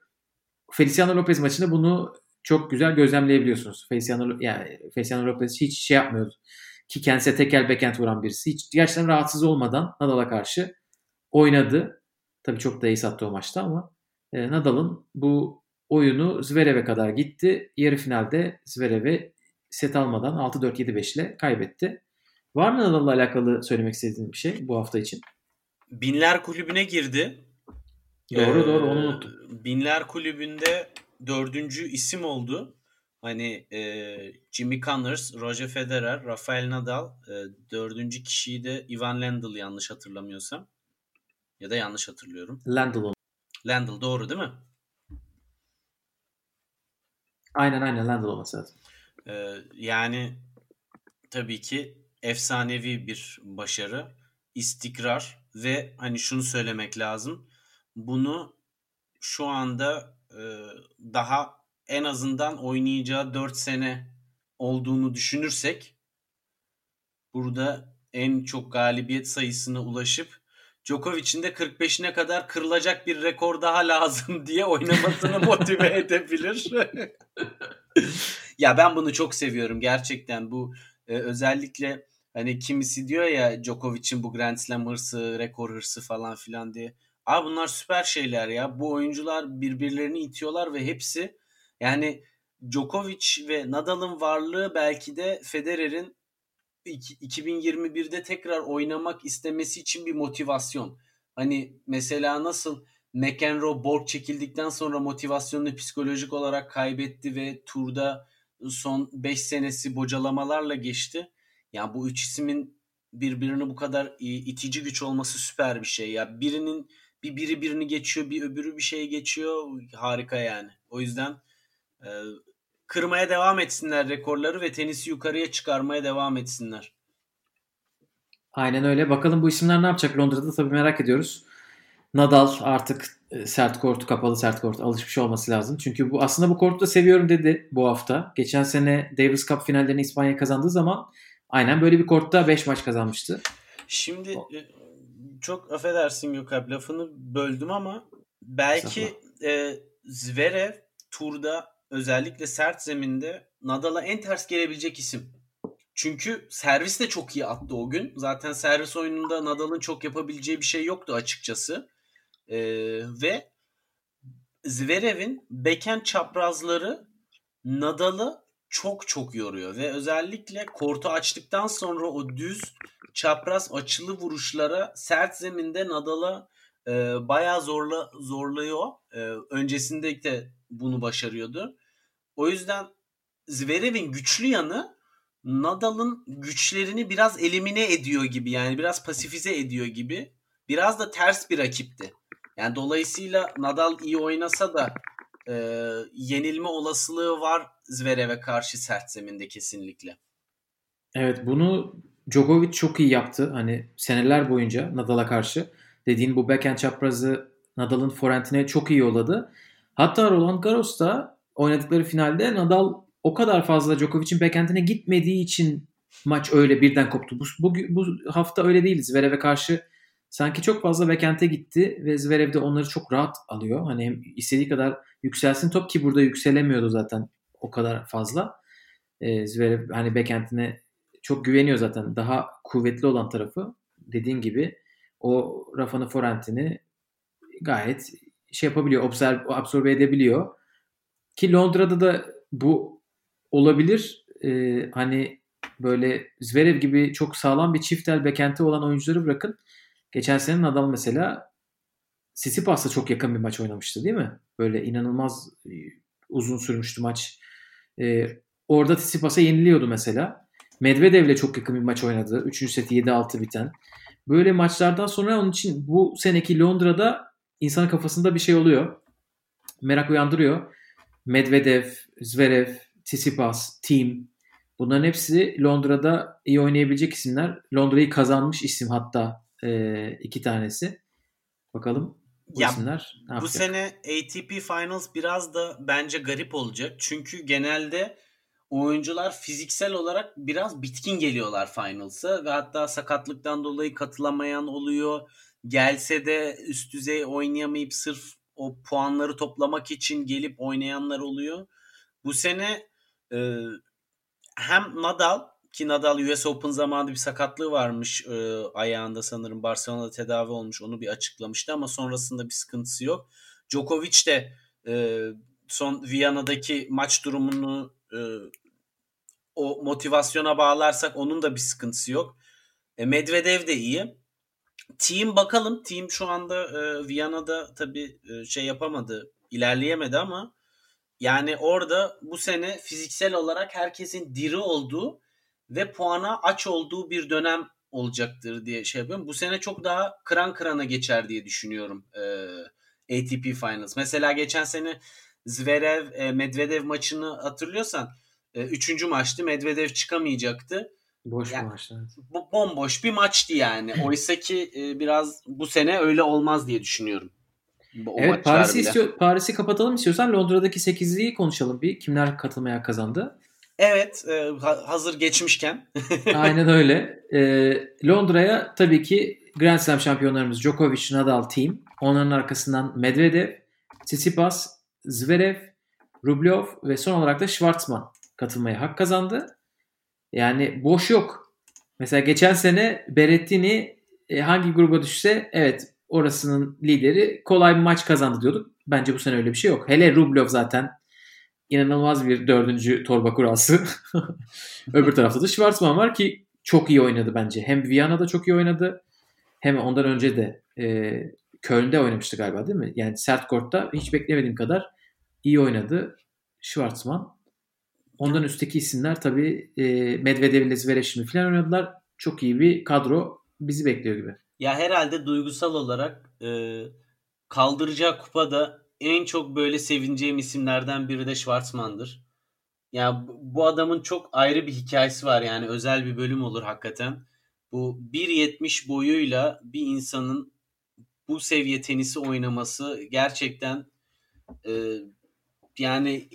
Feliciano Lopez maçında bunu çok güzel gözlemleyebiliyorsunuz. Feliciano, yani Feliciano Lopez hiç şey yapmıyordu. Ki kendisine tekel backhand vuran birisi. Hiç gerçekten rahatsız olmadan Nadal'a karşı oynadı. Tabii çok da iyi sattı o maçta ama e, Nadal'ın bu oyunu Zverev'e kadar gitti. Yarı finalde Zverev'e set almadan 6-4-7-5 ile kaybetti. Var mı Nadal'la alakalı söylemek istediğin bir şey bu hafta için? Binler kulübüne girdi. Doğru ee, doğru onu unuttum. Binler kulübünde dördüncü isim oldu. Hani e, Jimmy Connors, Roger Federer, Rafael Nadal, e, dördüncü kişiyi de Ivan Lendl yanlış hatırlamıyorsam. Ya da yanlış hatırlıyorum. Lendl. Lendl doğru değil mi? Aynen aynen Lendl olması lazım. E, yani tabii ki efsanevi bir başarı, istikrar ve hani şunu söylemek lazım. Bunu şu anda e, daha en azından oynayacağı 4 sene olduğunu düşünürsek burada en çok galibiyet sayısına ulaşıp Djokovic'in de 45'ine kadar kırılacak bir rekor daha lazım diye oynamasını motive edebilir. ya ben bunu çok seviyorum gerçekten bu e, özellikle hani kimisi diyor ya Djokovic'in bu Grand Slam hırsı, rekor hırsı falan filan diye. Abi bunlar süper şeyler ya. Bu oyuncular birbirlerini itiyorlar ve hepsi yani Djokovic ve Nadal'ın varlığı belki de Federer'in 2021'de tekrar oynamak istemesi için bir motivasyon. Hani mesela nasıl McEnroe Borg çekildikten sonra motivasyonunu psikolojik olarak kaybetti ve turda son 5 senesi bocalamalarla geçti. Yani bu üç ismin birbirini bu kadar itici güç olması süper bir şey. Ya birinin bir biri birini geçiyor, bir öbürü bir şey geçiyor. Harika yani. O yüzden e, kırmaya devam etsinler rekorları ve tenisi yukarıya çıkarmaya devam etsinler. Aynen öyle. Bakalım bu isimler ne yapacak Londra'da tabii merak ediyoruz. Nadal artık e, sert kortu, kapalı sert kort alışmış olması lazım. Çünkü bu aslında bu kortu da seviyorum dedi bu hafta. Geçen sene Davis Cup finallerini İspanya kazandığı zaman aynen böyle bir kortta 5 maç kazanmıştı. Şimdi e, çok affedersin Gökalp lafını böldüm ama belki e, Zverev turda özellikle sert zeminde Nadal'a en ters gelebilecek isim. Çünkü servis de çok iyi attı o gün. Zaten servis oyununda Nadal'ın çok yapabileceği bir şey yoktu açıkçası. Ee, ve Zverev'in backhand çaprazları Nadal'ı çok çok yoruyor ve özellikle kortu açtıktan sonra o düz çapraz açılı vuruşlara sert zeminde Nadal'a e, bayağı zorla zorluyor. E, öncesinde de bunu başarıyordu. O yüzden Zverev'in güçlü yanı Nadal'ın güçlerini biraz elimine ediyor gibi yani biraz pasifize ediyor gibi. Biraz da ters bir rakipti. Yani dolayısıyla Nadal iyi oynasa da e, yenilme olasılığı var Zverev'e karşı sert zeminde kesinlikle. Evet bunu Djokovic çok iyi yaptı. Hani seneler boyunca Nadal'a karşı. Dediğin bu backhand çaprazı Nadal'ın forentine çok iyi yolladı. Hatta Roland Garros'ta oynadıkları finalde Nadal o kadar fazla Djokovic'in backhand'ine gitmediği için maç öyle birden koptu. Bu, bu, bu hafta öyle değil. Zverev'e karşı sanki çok fazla backhand'e gitti ve Zverev de onları çok rahat alıyor. Hani hem istediği kadar yükselsin top ki burada yükselemiyordu zaten o kadar fazla. Ee, Zverev hani backhand'ine çok güveniyor zaten. Daha kuvvetli olan tarafı dediğin gibi o Rafa'nın forentini gayet şey yapabiliyor, observe, absorbe edebiliyor. Ki Londra'da da bu olabilir. Ee, hani böyle Zverev gibi çok sağlam bir çift el bekenti olan oyuncuları bırakın. Geçen sene Nadal mesela Tsitsipas'la çok yakın bir maç oynamıştı değil mi? Böyle inanılmaz e, uzun sürmüştü maç. Ee, orada Tsitsipas'a yeniliyordu mesela. Medvedev'le çok yakın bir maç oynadı. Üçüncü seti 7-6 biten. Böyle maçlardan sonra onun için bu seneki Londra'da insanın kafasında bir şey oluyor. Merak uyandırıyor. Medvedev, Zverev, Tsitsipas, Team bunların hepsi Londra'da iyi oynayabilecek isimler. Londra'yı kazanmış isim hatta e, iki tanesi. Bakalım bu ya, isimler ne Bu sene ATP Finals biraz da bence garip olacak. Çünkü genelde oyuncular fiziksel olarak biraz bitkin geliyorlar Finals'a ve hatta sakatlıktan dolayı katılamayan oluyor. Gelse de üst düzey oynayamayıp sırf o puanları toplamak için gelip oynayanlar oluyor. Bu sene e, hem Nadal ki Nadal US Open zamanında bir sakatlığı varmış e, ayağında sanırım Barcelona'da tedavi olmuş onu bir açıklamıştı ama sonrasında bir sıkıntısı yok. Djokovic de e, son Viyana'daki maç durumunu e, o motivasyona bağlarsak onun da bir sıkıntısı yok. E, Medvedev de iyi. Team bakalım. Team şu anda e, Viyana'da tabii e, şey yapamadı, ilerleyemedi ama yani orada bu sene fiziksel olarak herkesin diri olduğu ve puana aç olduğu bir dönem olacaktır diye şey yapıyorum. Bu sene çok daha kıran kırana geçer diye düşünüyorum e, ATP Finals. Mesela geçen sene Zverev e, Medvedev maçını hatırlıyorsan e, üçüncü maçtı. Medvedev çıkamayacaktı. Boş yani, maçtı. Bu bomboş bir maçtı yani. Oysa ki e, biraz bu sene öyle olmaz diye düşünüyorum. O evet Paris'i istiyor Paris'i kapatalım istiyorsan Londra'daki 8'liği konuşalım bir. Kimler katılmaya kazandı? Evet, e, hazır geçmişken. Aynen öyle. E, Londra'ya tabii ki Grand Slam şampiyonlarımız Djokovic, Nadal, Team. Onların arkasından Medvedev, Tsitsipas, Zverev, Rublev ve son olarak da Schwartzman katılmaya hak kazandı. Yani boş yok. Mesela geçen sene Berrettini e, hangi gruba düşse evet orasının lideri kolay bir maç kazandı diyorduk. Bence bu sene öyle bir şey yok. Hele Rublev zaten inanılmaz bir dördüncü torba kurası. Öbür tarafta da Schwarzman var ki çok iyi oynadı bence. Hem Viyana'da çok iyi oynadı hem ondan önce de e, Köln'de oynamıştı galiba değil mi? Yani sert kortta hiç beklemediğim kadar iyi oynadı Schwarzman. Ondan üstteki isimler tabii e, Medvedev ile Zverev falan oynadılar. Çok iyi bir kadro bizi bekliyor gibi. Ya herhalde duygusal olarak e, kaldıracağı kupada en çok böyle sevineceğim isimlerden biri de Schwarzman'dır. Ya bu adamın çok ayrı bir hikayesi var yani özel bir bölüm olur hakikaten. Bu 1.70 boyuyla bir insanın bu seviye tenisi oynaması gerçekten e, yani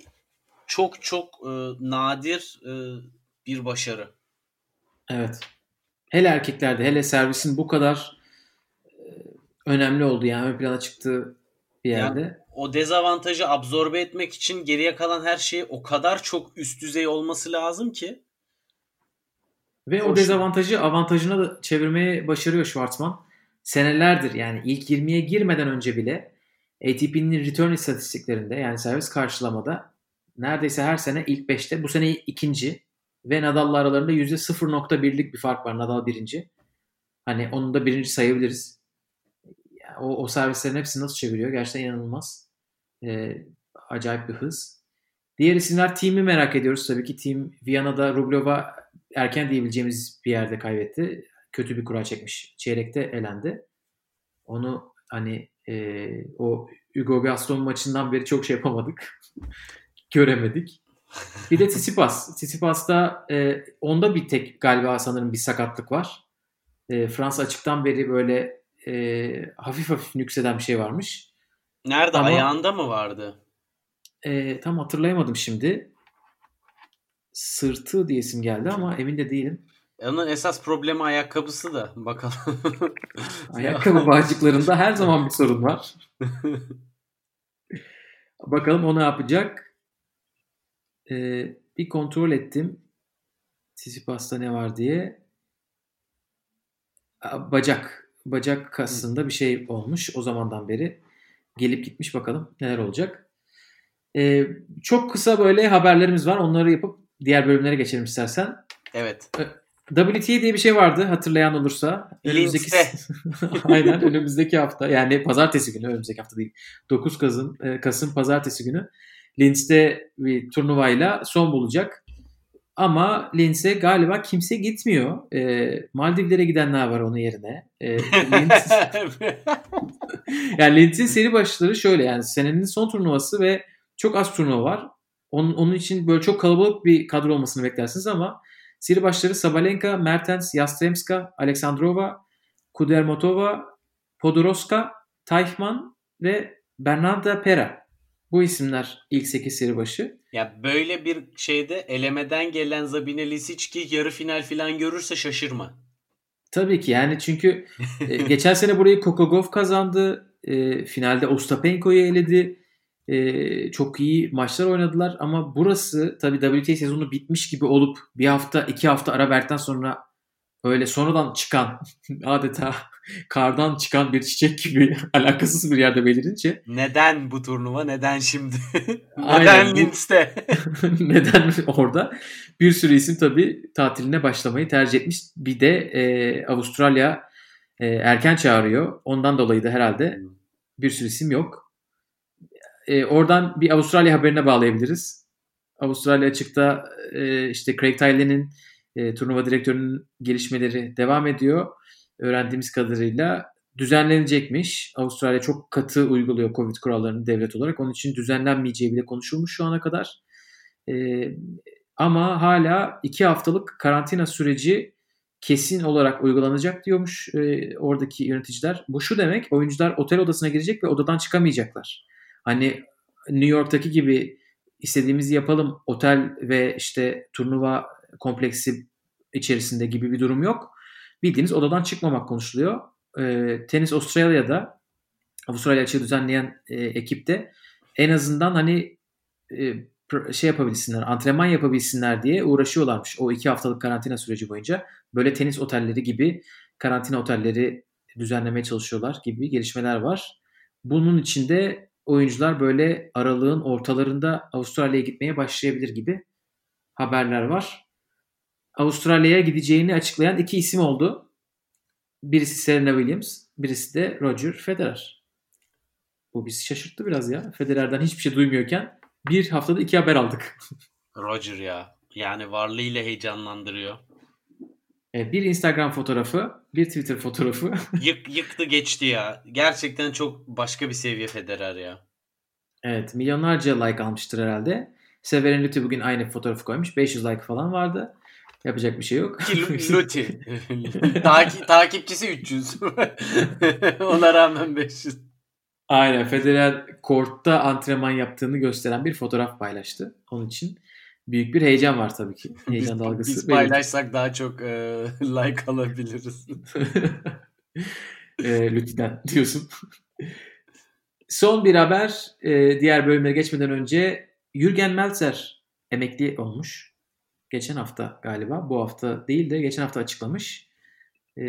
çok çok e, nadir e, bir başarı. Evet. Hele erkeklerde hele servisin bu kadar e, önemli olduğu yani ön plana çıktığı bir yerde. Yani o dezavantajı absorbe etmek için geriye kalan her şey o kadar çok üst düzey olması lazım ki. Ve Hoş. o dezavantajı avantajına da çevirmeye başarıyor Schwartzman. Senelerdir yani ilk 20'ye girmeden önce bile ATP'nin return istatistiklerinde yani servis karşılamada neredeyse her sene ilk 5'te. Bu sene ikinci ve Nadal'la aralarında %0.1'lik bir fark var. Nadal birinci. Hani onu da birinci sayabiliriz. O, o servislerin hepsini nasıl çeviriyor? Gerçekten inanılmaz. Ee, acayip bir hız. Diğer isimler Team'i merak ediyoruz. Tabii ki Team Viyana'da Rublev'a erken diyebileceğimiz bir yerde kaybetti. Kötü bir kura çekmiş. Çeyrekte elendi. Onu hani e, o Hugo Gaston maçından beri çok şey yapamadık göremedik. Bir de Tsitsipas. Tsitsipas'ta e, onda bir tek galiba sanırım bir sakatlık var. E, Fransa açıktan beri böyle e, hafif hafif nükseden bir şey varmış. Nerede? Ama, Ayağında mı vardı? E, tam hatırlayamadım şimdi. Sırtı diyesim geldi ama emin de değilim. Onun esas problemi ayakkabısı da. Bakalım. Ayakkabı bağcıklarında her zaman bir sorun var. Bakalım o ne yapacak e, bir kontrol ettim. Sisipas'ta ne var diye. Bacak. Bacak kasında bir şey olmuş o zamandan beri. Gelip gitmiş bakalım neler olacak. E, çok kısa böyle haberlerimiz var. Onları yapıp diğer bölümlere geçelim istersen. Evet. WTA diye bir şey vardı hatırlayan olursa. Önümüzdeki Aynen önümüzdeki hafta yani pazartesi günü önümüzdeki hafta değil. 9 Kasım, Kasım pazartesi günü Linz'de bir turnuvayla son bulacak. Ama Linz'e galiba kimse gitmiyor. E, Maldivlere gidenler var onun yerine. E, Linz... yani Linz'in seri başları şöyle yani senenin son turnuvası ve çok az turnuva var. Onun, onun için böyle çok kalabalık bir kadro olmasını beklersiniz ama seri başları Sabalenka, Mertens, Yastremska, Aleksandrova, Kudermotova, Podoroska, Teichmann ve Bernarda Pera. Bu isimler ilk 8 seri başı. Ya böyle bir şeyde elemeden gelen Zabine Lisicki yarı final falan görürse şaşırma. Tabii ki yani çünkü e, geçen sene burayı Kokogov kazandı. E, finalde Ostapenko'yu eledi. e, çok iyi maçlar oynadılar ama burası tabii WTA sezonu bitmiş gibi olup bir hafta iki hafta ara verdikten sonra öyle sonradan çıkan adeta kardan çıkan bir çiçek gibi alakasız bir yerde belirince. Neden bu turnuva? Neden şimdi? neden Linz'te? neden orada? Bir sürü isim tabii tatiline başlamayı tercih etmiş. Bir de e, Avustralya e, erken çağırıyor. Ondan dolayı da herhalde bir sürü isim yok. E, oradan bir Avustralya haberine bağlayabiliriz. Avustralya açıkta e, işte Craig Tiley'nin e, turnuva direktörünün gelişmeleri devam ediyor. Öğrendiğimiz kadarıyla düzenlenecekmiş. Avustralya çok katı uyguluyor Covid kurallarını devlet olarak. Onun için düzenlenmeyeceği bile konuşulmuş şu ana kadar. E, ama hala iki haftalık karantina süreci kesin olarak uygulanacak diyormuş e, oradaki yöneticiler. Bu şu demek oyuncular otel odasına girecek ve odadan çıkamayacaklar. Hani New York'taki gibi istediğimizi yapalım otel ve işte turnuva kompleksi içerisinde gibi bir durum yok. Bildiğiniz odadan çıkmamak konuşuluyor. E, Tenis Avustralya'da Avustralya açığı düzenleyen e, ekipte en azından hani e, şey yapabilsinler, antrenman yapabilsinler diye uğraşıyorlarmış o iki haftalık karantina süreci boyunca. Böyle tenis otelleri gibi karantina otelleri düzenlemeye çalışıyorlar gibi gelişmeler var. Bunun içinde oyuncular böyle aralığın ortalarında Avustralya'ya gitmeye başlayabilir gibi haberler var. Avustralya'ya gideceğini açıklayan iki isim oldu. Birisi Serena Williams, birisi de Roger Federer. Bu bizi şaşırttı biraz ya. Federer'den hiçbir şey duymuyorken bir haftada iki haber aldık. Roger ya. Yani varlığıyla heyecanlandırıyor. E, bir Instagram fotoğrafı, bir Twitter fotoğrafı. Yık, yıktı geçti ya. Gerçekten çok başka bir seviye Federer ya. Evet milyonlarca like almıştır herhalde. Severin Lütfi bugün aynı fotoğrafı koymuş. 500 like falan vardı. Yapacak bir şey yok. Luti. Taki, takipçisi 300. Ona rağmen 500. Aynen. Federer kortta antrenman yaptığını gösteren bir fotoğraf paylaştı. Onun için büyük bir heyecan var tabii ki. Heyecan biz, dalgası. Biz paylaşsak daha çok e, like alabiliriz. e, lütfen diyorsun. Son bir haber. E, diğer bölüme geçmeden önce Jürgen Meltzer emekli olmuş. Geçen hafta galiba. Bu hafta değil de geçen hafta açıklamış. E,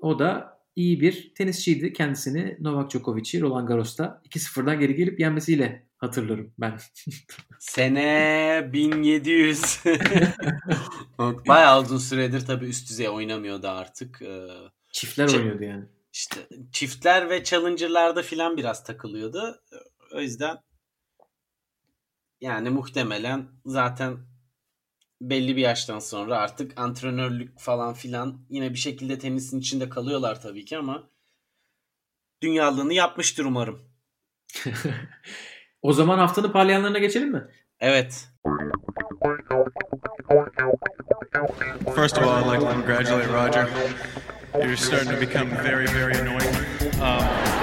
o da iyi bir tenisçiydi. Kendisini Novak Djokovic'i Roland Garros'ta 2-0'dan geri gelip yenmesiyle hatırlarım ben. Sene 1700. Bayağı uzun süredir tabii üst düzey oynamıyordu artık. Çiftler Ç- oynuyordu yani. İşte çiftler ve challenger'larda filan biraz takılıyordu. O yüzden yani muhtemelen zaten belli bir yaştan sonra artık antrenörlük falan filan yine bir şekilde tenisin içinde kalıyorlar tabii ki ama dünyalığını yapmıştır umarım. o zaman haftanın parlayanlarına geçelim mi? Evet. First of all, I'd like to congratulate Roger. You're starting to become very, very annoying. Um,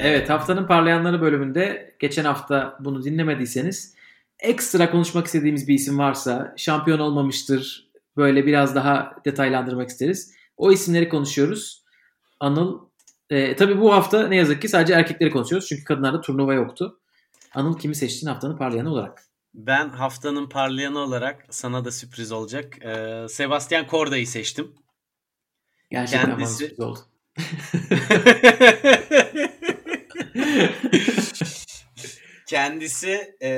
Evet haftanın parlayanları bölümünde geçen hafta bunu dinlemediyseniz ekstra konuşmak istediğimiz bir isim varsa şampiyon olmamıştır böyle biraz daha detaylandırmak isteriz. O isimleri konuşuyoruz. Anıl e, tabii bu hafta ne yazık ki sadece erkekleri konuşuyoruz çünkü kadınlarda turnuva yoktu. Anıl kimi seçtin haftanın parlayanı olarak? Ben haftanın parlayanı olarak sana da sürpriz olacak. Ee, Sebastian Korda'yı seçtim. Gerçekten Kendisi... sürpriz oldu. Kendisi e,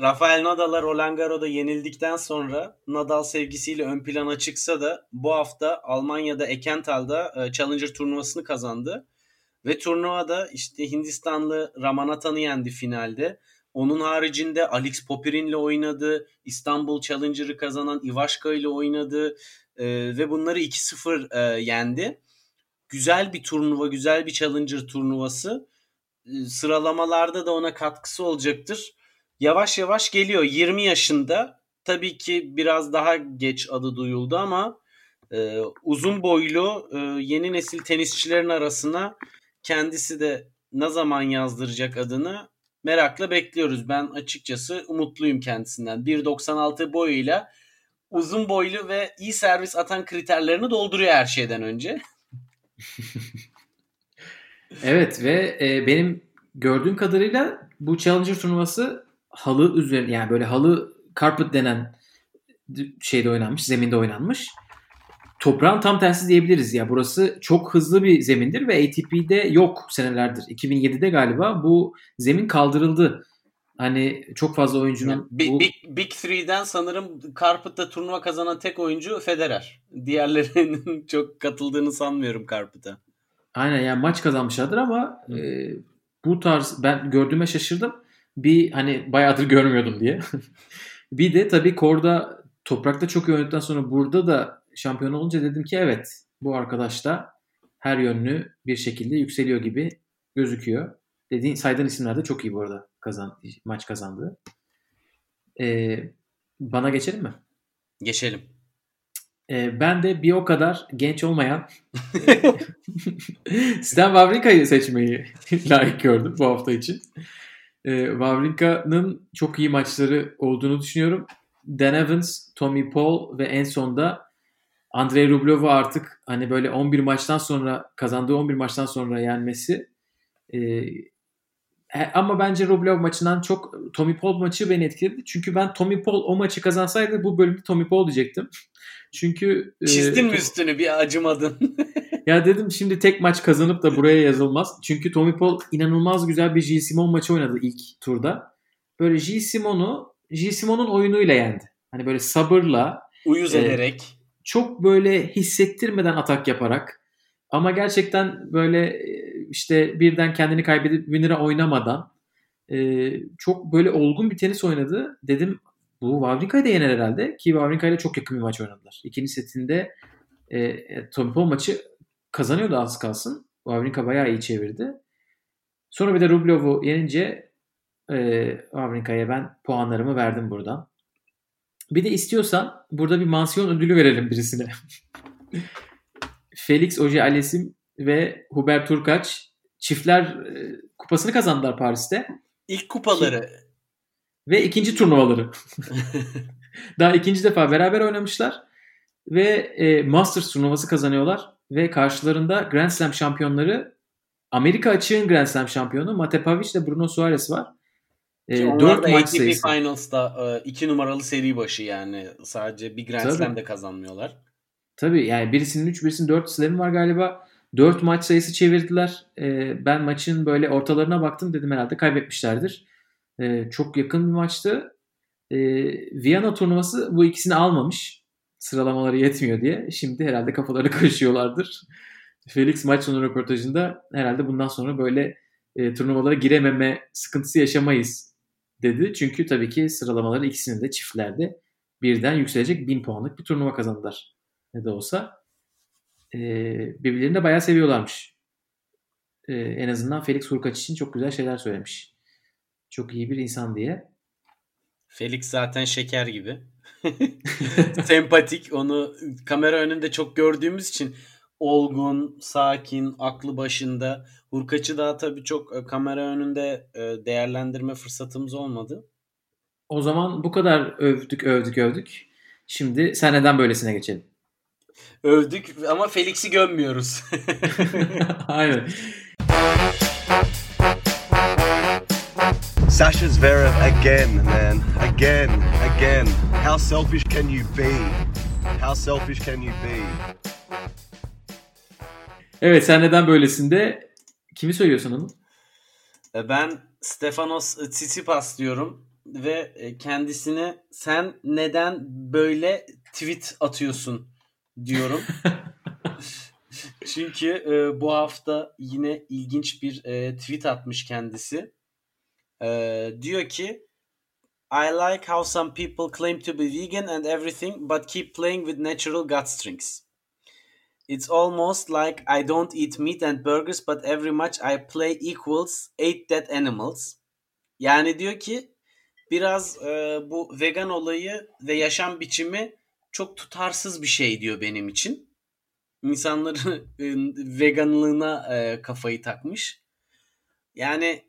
Rafael Nadal'a Roland Garros'da yenildikten sonra Nadal sevgisiyle ön plana çıksa da bu hafta Almanya'da Ekenthal'da e, Challenger turnuvasını kazandı. Ve turnuvada işte Hindistanlı Ramanathan'ı yendi finalde. Onun haricinde Alex Popyrin'le oynadı. İstanbul Challenger'ı kazanan Ivaşka ile oynadı. E, ve bunları 2-0 e, yendi. Güzel bir turnuva, güzel bir Challenger turnuvası. E, sıralamalarda da ona katkısı olacaktır. Yavaş yavaş geliyor. 20 yaşında. Tabii ki biraz daha geç adı duyuldu ama e, uzun boylu e, yeni nesil tenisçilerin arasına kendisi de ne zaman yazdıracak adını merakla bekliyoruz. Ben açıkçası umutluyum kendisinden. 1.96 boyuyla uzun boylu ve iyi servis atan kriterlerini dolduruyor her şeyden önce. evet ve e, benim gördüğüm kadarıyla bu Challenger turnuvası halı üzerine yani böyle halı carpet denen şeyde oynanmış, zeminde oynanmış. Toprağın tam tersi diyebiliriz ya. Burası çok hızlı bir zemindir ve ATP'de yok senelerdir. 2007'de galiba bu zemin kaldırıldı. Hani çok fazla oyuncunun Big, bu... Big, Big Three'den sanırım Carpet'ta turnuva kazanan tek oyuncu Federer. Diğerlerinin çok katıldığını sanmıyorum Carpet'a. Aynen yani maç kazanmışlardır ama e, bu tarz ben gördüğüme şaşırdım. Bir hani bayağıdır görmüyordum diye. bir de tabii Korda toprakta çok iyi oynadıktan sonra burada da şampiyon olunca dedim ki evet bu arkadaş da her yönlü bir şekilde yükseliyor gibi gözüküyor. Dediğin saydığın isimler de çok iyi bu arada kazan maç kazandı. Ee, bana geçelim mi? Geçelim. Ee, ben de bir o kadar genç olmayan Stan Wawrinka'yı seçmeyi layık gördüm bu hafta için. Ee, Wawrinka'nın çok iyi maçları olduğunu düşünüyorum. Dan Evans, Tommy Paul ve en sonda Andrei Rublev'u artık hani böyle 11 maçtan sonra kazandığı 11 maçtan sonra yenmesi e, ama bence Rublev maçından çok Tommy Paul maçı beni etkiledi. Çünkü ben Tommy Paul o maçı kazansaydı bu bölümde Tommy Paul diyecektim. Çünkü çizdin e, mi üstünü bir acımadın? ya dedim şimdi tek maç kazanıp da buraya yazılmaz. Çünkü Tommy Paul inanılmaz güzel bir G. Simon maçı oynadı ilk turda. Böyle G. Simon'u G. Simon'un oyunuyla yendi. Hani böyle sabırla uyuz e, ederek çok böyle hissettirmeden atak yaparak ama gerçekten böyle e, işte birden kendini kaybedip winner'a oynamadan e, çok böyle olgun bir tenis oynadı. Dedim bu Wawrinka'yı da yener herhalde ki Wawrinka ile çok yakın bir maç oynadılar. İkinci setinde e, Tommy Paul maçı kazanıyordu az kalsın. Wawrinka bayağı iyi çevirdi. Sonra bir de Rublev'u yenince e, Wawrinka'ya ben puanlarımı verdim buradan. Bir de istiyorsan burada bir mansiyon ödülü verelim birisine. Felix Oje Alesim ve Hubert Turkaç çiftler e, kupasını kazandılar Paris'te. İlk kupaları. Ve ikinci turnuvaları. Daha ikinci defa beraber oynamışlar. Ve e, Masters turnuvası kazanıyorlar. Ve karşılarında Grand Slam şampiyonları Amerika açığın Grand Slam şampiyonu Mate Pavic ile Bruno Suarez var. E, Onlar 4 da maç ATP sayısı. Finals'ta e, iki numaralı seri başı yani. Sadece bir Grand Tabii. Slam de kazanmıyorlar. Tabii yani birisinin 3 birisinin 4 slam'i var galiba. 4 maç sayısı çevirdiler. E, ben maçın böyle ortalarına baktım dedim herhalde kaybetmişlerdir. E, çok yakın bir maçtı. E, Viyana turnuvası bu ikisini almamış. Sıralamaları yetmiyor diye. Şimdi herhalde kafaları karışıyorlardır. Felix maç sonu röportajında herhalde bundan sonra böyle e, turnuvalara girememe sıkıntısı yaşamayız dedi. Çünkü tabii ki sıralamaları ikisinin de çiftlerde birden yükselecek 1000 puanlık bir turnuva kazandılar. Ne de olsa e, birbirlerini de bayağı seviyorlarmış. E, en azından Felix Hurkaç için çok güzel şeyler söylemiş. Çok iyi bir insan diye. Felix zaten şeker gibi. Sempatik. Onu kamera önünde çok gördüğümüz için olgun, sakin, aklı başında. Hurkaç'ı daha tabii çok e, kamera önünde e, değerlendirme fırsatımız olmadı. O zaman bu kadar övdük övdük övdük. Şimdi sen neden böylesine geçelim övdük ama Felix'i gömmüyoruz. Aynen. Sasha Zverev again, man. Again, again. How selfish can you be? How selfish can you be? Evet sen neden böylesinde kimi söylüyorsun onu? E, ben Stefanos Tsitsipas diyorum ve e, kendisine sen neden böyle tweet atıyorsun diyorum. Çünkü e, bu hafta yine ilginç bir e, tweet atmış kendisi. E, diyor ki I like how some people claim to be vegan and everything but keep playing with natural gut strings. It's almost like I don't eat meat and burgers but every much I play equals eight dead animals. Yani diyor ki biraz e, bu vegan olayı ve yaşam biçimi çok tutarsız bir şey diyor benim için. İnsanların veganlığına e, kafayı takmış. Yani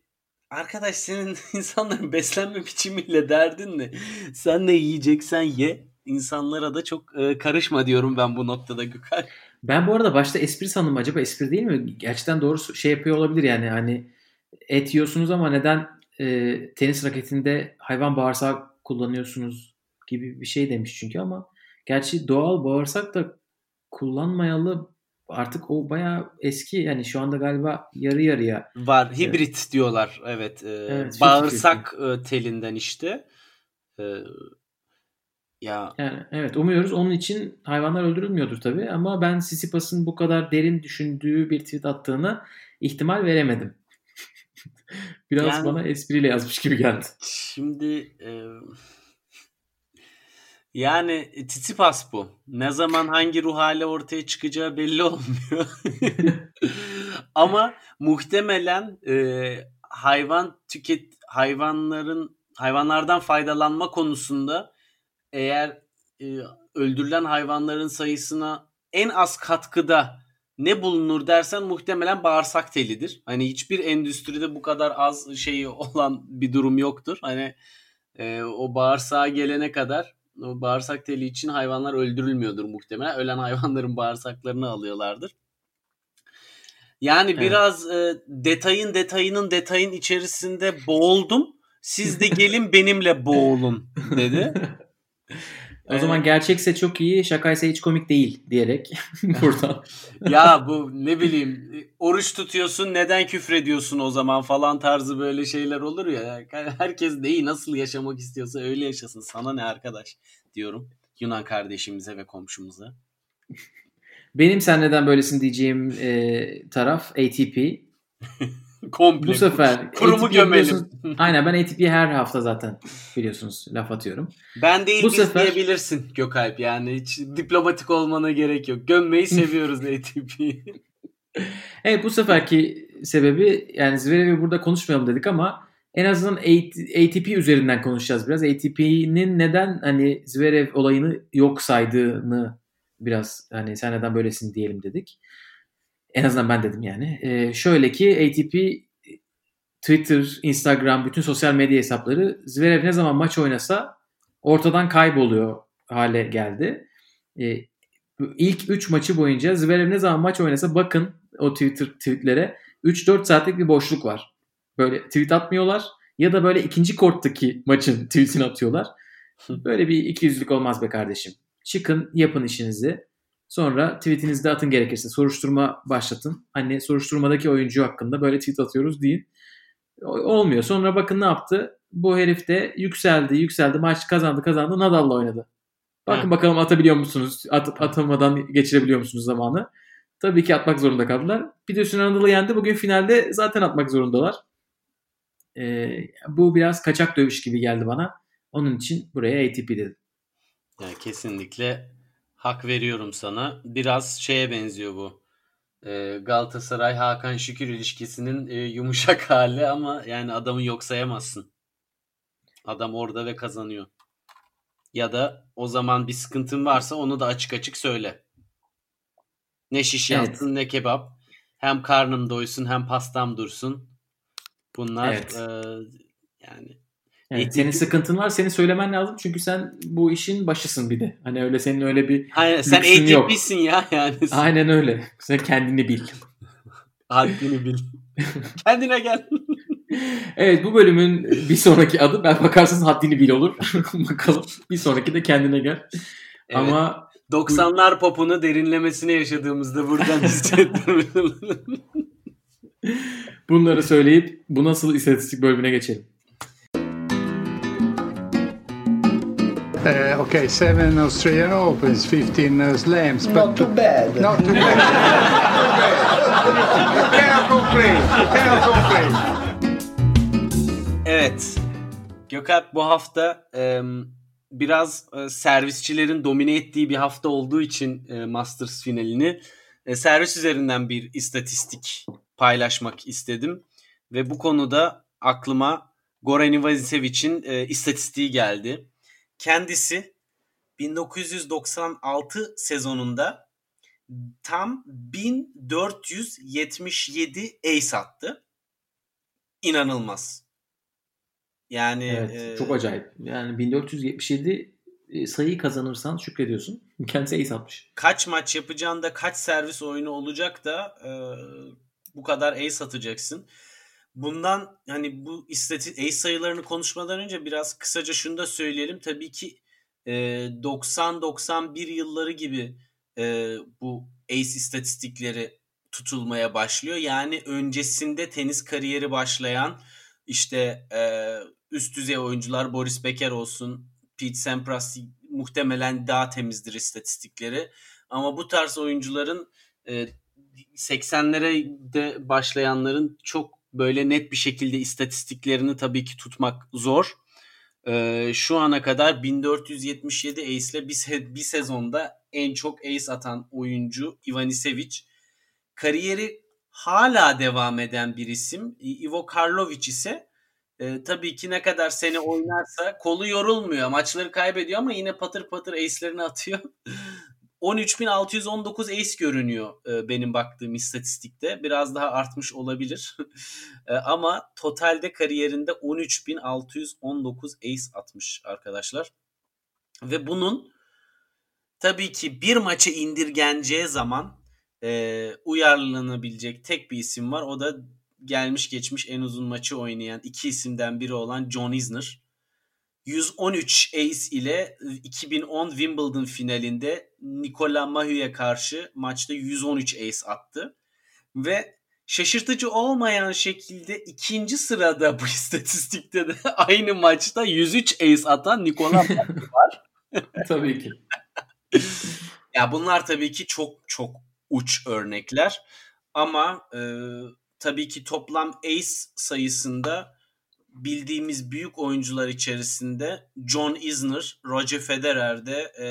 arkadaş senin insanların beslenme biçimiyle derdin ne? Sen ne yiyeceksen ye. İnsanlara da çok e, karışma diyorum ben bu noktada Gökhan. Ben bu arada başta espri sandım acaba espri değil mi? Gerçekten doğru şey yapıyor olabilir yani hani et yiyorsunuz ama neden e, tenis raketinde hayvan bağırsağı kullanıyorsunuz gibi bir şey demiş çünkü ama gerçi doğal bağırsak da kullanmayalı artık o bayağı eski yani şu anda galiba yarı yarıya. Var hibrit evet. diyorlar evet. Ee, evet bağırsak e, telinden işte. Ee, ya yani evet umuyoruz onun için hayvanlar öldürülmüyordur tabii ama ben Sisipas'ın bu kadar derin düşündüğü bir tweet attığını ihtimal veremedim. Biraz yani, bana espriyle yazmış gibi geldi. Şimdi e, yani Tsitsipas bu. Ne zaman hangi ruh hali ortaya çıkacağı belli olmuyor. Ama muhtemelen e, hayvan tüket hayvanların hayvanlardan faydalanma konusunda eğer e, öldürülen hayvanların sayısına en az katkıda ne bulunur dersen muhtemelen bağırsak telidir. Hani hiçbir endüstride bu kadar az şeyi olan bir durum yoktur. Hani e, o bağırsağa gelene kadar bağırsak teli için hayvanlar öldürülmüyordur muhtemelen. Ölen hayvanların bağırsaklarını alıyorlardır. Yani evet. biraz e, detayın detayının detayın içerisinde boğuldum. Siz de gelin benimle boğulun dedi. O ee, zaman gerçekse çok iyi, şakaysa hiç komik değil diyerek buradan. ya bu ne bileyim oruç tutuyorsun neden küfrediyorsun o zaman falan tarzı böyle şeyler olur ya. Herkes neyi nasıl yaşamak istiyorsa öyle yaşasın. Sana ne arkadaş diyorum Yunan kardeşimize ve komşumuza. Benim sen neden böylesin diyeceğim e, taraf ATP. Komple. Bu sefer kurumu ATP gömelim. Aynen ben ATP'ye her hafta zaten biliyorsunuz laf atıyorum. Ben değil Bu sefer... diyebilirsin Gökalp yani hiç diplomatik olmana gerek yok. Gömmeyi seviyoruz ATP'yi. evet bu seferki sebebi yani Zverev'i burada konuşmayalım dedik ama en azından ATP üzerinden konuşacağız biraz. ATP'nin neden hani Zverev olayını yok saydığını biraz hani sen neden böylesin diyelim dedik. En azından ben dedim yani. Ee, şöyle ki ATP Twitter, Instagram, bütün sosyal medya hesapları Zverev ne zaman maç oynasa ortadan kayboluyor hale geldi. Ee, ilk 3 maçı boyunca Zverev ne zaman maç oynasa bakın o Twitter tweetlere 3-4 saatlik bir boşluk var. Böyle tweet atmıyorlar ya da böyle ikinci korttaki maçın tweetini atıyorlar. Böyle bir ikiyüzlük olmaz be kardeşim. Çıkın yapın işinizi. Sonra tweetinizde atın gerekirse. Soruşturma başlatın. Hani soruşturmadaki oyuncu hakkında böyle tweet atıyoruz deyin. Olmuyor. Sonra bakın ne yaptı? Bu herif de yükseldi, yükseldi. Maç kazandı, kazandı. Nadal'la oynadı. Bakın ha. bakalım atabiliyor musunuz? At, atamadan geçirebiliyor musunuz zamanı? Tabii ki atmak zorunda kaldılar. Bir de üstüne Nadal'ı yendi. Bugün finalde zaten atmak zorundalar. Ee, bu biraz kaçak dövüş gibi geldi bana. Onun için buraya ATP dedim. Yani kesinlikle hak veriyorum sana. Biraz şeye benziyor bu. Ee, Galatasaray Hakan Şükür ilişkisinin e, yumuşak hali ama yani adamı yok sayamazsın. Adam orada ve kazanıyor. Ya da o zaman bir sıkıntın varsa onu da açık açık söyle. Ne şiş evet. ne kebap. Hem karnım doysun hem pastam dursun. Bunlar evet. e, yani Evet, senin sıkıntın var. Seni söylemen lazım. Çünkü sen bu işin başısın bir de. Hani öyle senin öyle bir Aynen, sen ATP'sin ya yani. Aynen öyle. Sen kendini bil. Haddini bil. Kendine gel. evet bu bölümün bir sonraki adı ben bakarsınız haddini bil olur. Bakalım bir sonraki de kendine gel. Evet. Ama 90'lar popunu derinlemesine yaşadığımızda buradan hissettim. Bunları söyleyip bu nasıl istatistik bölümüne geçelim. Uh, okay, seven Australian Opens, 15 uh, slams. Not too bad. Not too bad. Cannot complain. Cannot complain. Evet. Gökalp bu hafta e, biraz e, servisçilerin domine ettiği bir hafta olduğu için e, Masters finalini e, servis üzerinden bir istatistik paylaşmak istedim. Ve bu konuda aklıma Goran Ivasevic'in e, istatistiği geldi. Kendisi 1996 sezonunda tam 1477 ace attı. İnanılmaz. Yani evet, e, çok acayip. Yani 1477 e, sayıyı kazanırsan şükrediyorsun. Kendisi ace atmış. Kaç maç yapacağında kaç servis oyunu olacak da e, bu kadar ace atacaksın. Bundan hani bu istati ace sayılarını konuşmadan önce biraz kısaca şunu da söyleyelim. Tabii ki e, 90-91 yılları gibi e, bu ace istatistikleri tutulmaya başlıyor. Yani öncesinde tenis kariyeri başlayan işte e, üst düzey oyuncular Boris Becker olsun, Pete Sampras muhtemelen daha temizdir istatistikleri. Ama bu tarz oyuncuların e, 80'lere de başlayanların çok böyle net bir şekilde istatistiklerini tabii ki tutmak zor. E, şu ana kadar 1477 ace ile bir, se- bir sezonda en çok ace atan oyuncu Ivanisevic. Kariyeri hala devam eden bir isim. Ivo Karlovic ise e, tabii ki ne kadar seni oynarsa kolu yorulmuyor. Maçları kaybediyor ama yine patır patır ace'lerini atıyor. 13.619 ace görünüyor e, benim baktığım istatistikte. Biraz daha artmış olabilir. e, ama totalde kariyerinde 13.619 ace atmış arkadaşlar. Ve bunun tabii ki bir maça indirgeneceği zaman e, uyarlanabilecek tek bir isim var. O da gelmiş geçmiş en uzun maçı oynayan iki isimden biri olan John Isner. 113 ace ile 2010 Wimbledon finalinde Nikola Mahü'ye karşı maçta 113 ace attı. Ve şaşırtıcı olmayan şekilde ikinci sırada bu istatistikte de aynı maçta 103 ace atan Nikola Mahü var. Tabii ki. ya bunlar tabii ki çok çok uç örnekler. Ama e, tabii ki toplam ace sayısında bildiğimiz büyük oyuncular içerisinde John Isner, Roger Federer de e,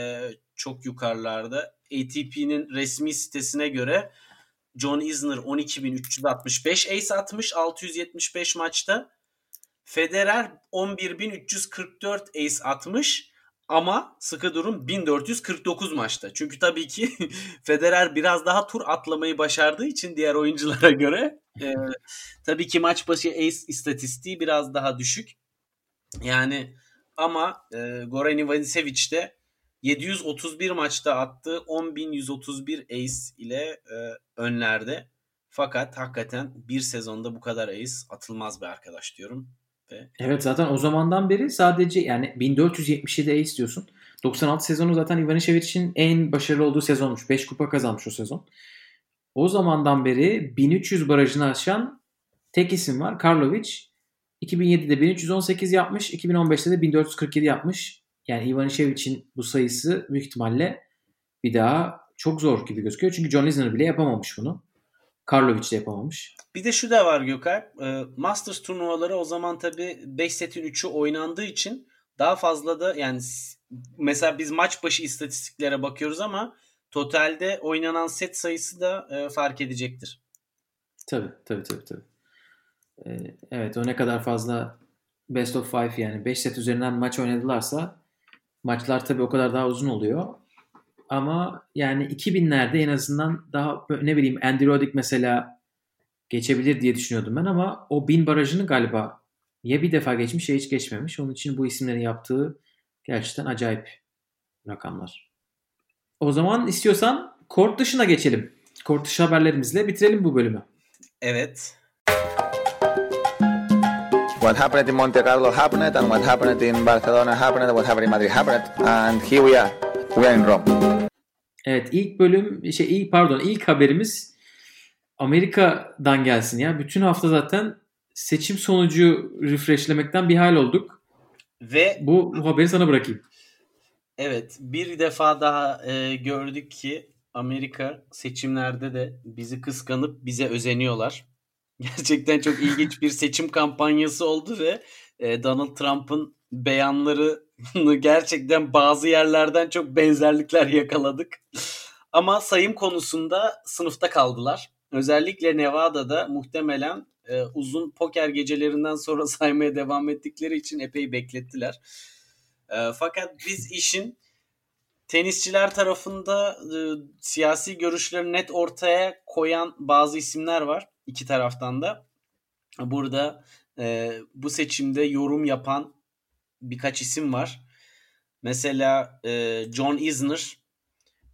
çok yukarılarda. ATP'nin resmi sitesine göre John Isner 12.365 ace atmış 675 maçta. Federer 11.344 ace atmış ama sıkı durum 1449 maçta. Çünkü tabii ki Federer biraz daha tur atlamayı başardığı için diğer oyunculara göre e, tabii ki maç başı ace istatistiği biraz daha düşük. Yani ama e, Goran Ivanisevic de 731 maçta attığı 10.131 ace ile e, önlerde. Fakat hakikaten bir sezonda bu kadar ace atılmaz be arkadaş diyorum. Ve Evet zaten o zamandan beri sadece yani 1477 ace diyorsun. 96 sezonu zaten Ivanisevic'in en başarılı olduğu sezonmuş. 5 kupa kazanmış o sezon. O zamandan beri 1300 barajını aşan tek isim var. Karlovic. 2007'de 1318 yapmış. 2015'te de 1447 yapmış. Yani Ivanisevic'in bu sayısı büyük ihtimalle bir daha çok zor gibi gözüküyor. Çünkü John Isner bile yapamamış bunu. Karlovic de yapamamış. Bir de şu da var Gökalp. E, Masters turnuvaları o zaman tabii 5 setin 3'ü oynandığı için daha fazla da yani mesela biz maç başı istatistiklere bakıyoruz ama totalde oynanan set sayısı da e, fark edecektir. Tabii tabii tabii. tabii. Ee, evet o ne kadar fazla best of five yani 5 set üzerinden maç oynadılarsa maçlar tabii o kadar daha uzun oluyor. Ama yani 2000'lerde en azından daha ne bileyim Andy Roddick mesela geçebilir diye düşünüyordum ben ama o 1000 barajını galiba ya bir defa geçmiş ya hiç geçmemiş. Onun için bu isimlerin yaptığı gerçekten acayip rakamlar. O zaman istiyorsan kort dışına geçelim. Kort dışı haberlerimizle bitirelim bu bölümü. Evet. What happened in Monte Carlo happened, and what happened in Barcelona happened, what happened in Madrid happened, and here we are. We are in Rome. Evet ilk bölüm şey ilk pardon ilk haberimiz Amerika'dan gelsin ya. Bütün hafta zaten seçim sonucu refreshlemekten bir hal olduk. Ve Bu, bu haberi sana bırakayım. Evet bir defa daha e, gördük ki Amerika seçimlerde de bizi kıskanıp bize özeniyorlar. Gerçekten çok ilginç bir seçim kampanyası oldu ve e, Donald Trump'ın beyanlarını gerçekten bazı yerlerden çok benzerlikler yakaladık. Ama sayım konusunda sınıfta kaldılar. Özellikle Nevada'da muhtemelen e, uzun poker gecelerinden sonra saymaya devam ettikleri için epey beklettiler. E, fakat biz işin tenisçiler tarafında e, siyasi görüşleri net ortaya koyan bazı isimler var iki taraftan da. Burada e, bu seçimde yorum yapan birkaç isim var. Mesela e, John Isner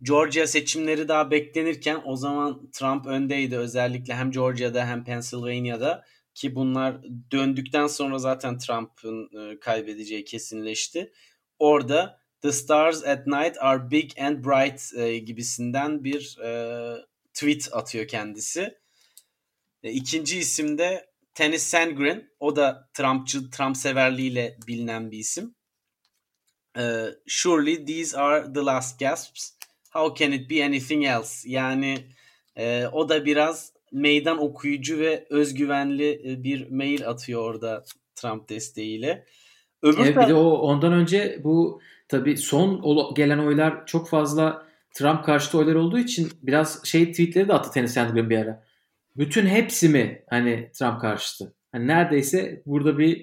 Georgia seçimleri daha beklenirken o zaman Trump öndeydi özellikle hem Georgia'da hem Pennsylvania'da ki bunlar döndükten sonra zaten Trump'ın e, kaybedeceği kesinleşti. Orada The Stars at Night are Big and Bright e, gibisinden bir e, tweet atıyor kendisi. E, ikinci isim de Tennis Sandgren. O da Trumpçı, Trump severliğiyle bilinen bir isim. E, Surely these are the last gasps. How can it be anything else? Yani e, o da biraz meydan okuyucu ve özgüvenli e, bir mail atıyor orada Trump desteğiyle. Öbür evet, bir de o ondan önce bu tabii son gelen oylar çok fazla Trump karşıtı oylar olduğu için biraz şey tweetleri de attı Tennis Sandgren bir ara. Bütün hepsi mi hani Trump karşıtı? Hani neredeyse burada bir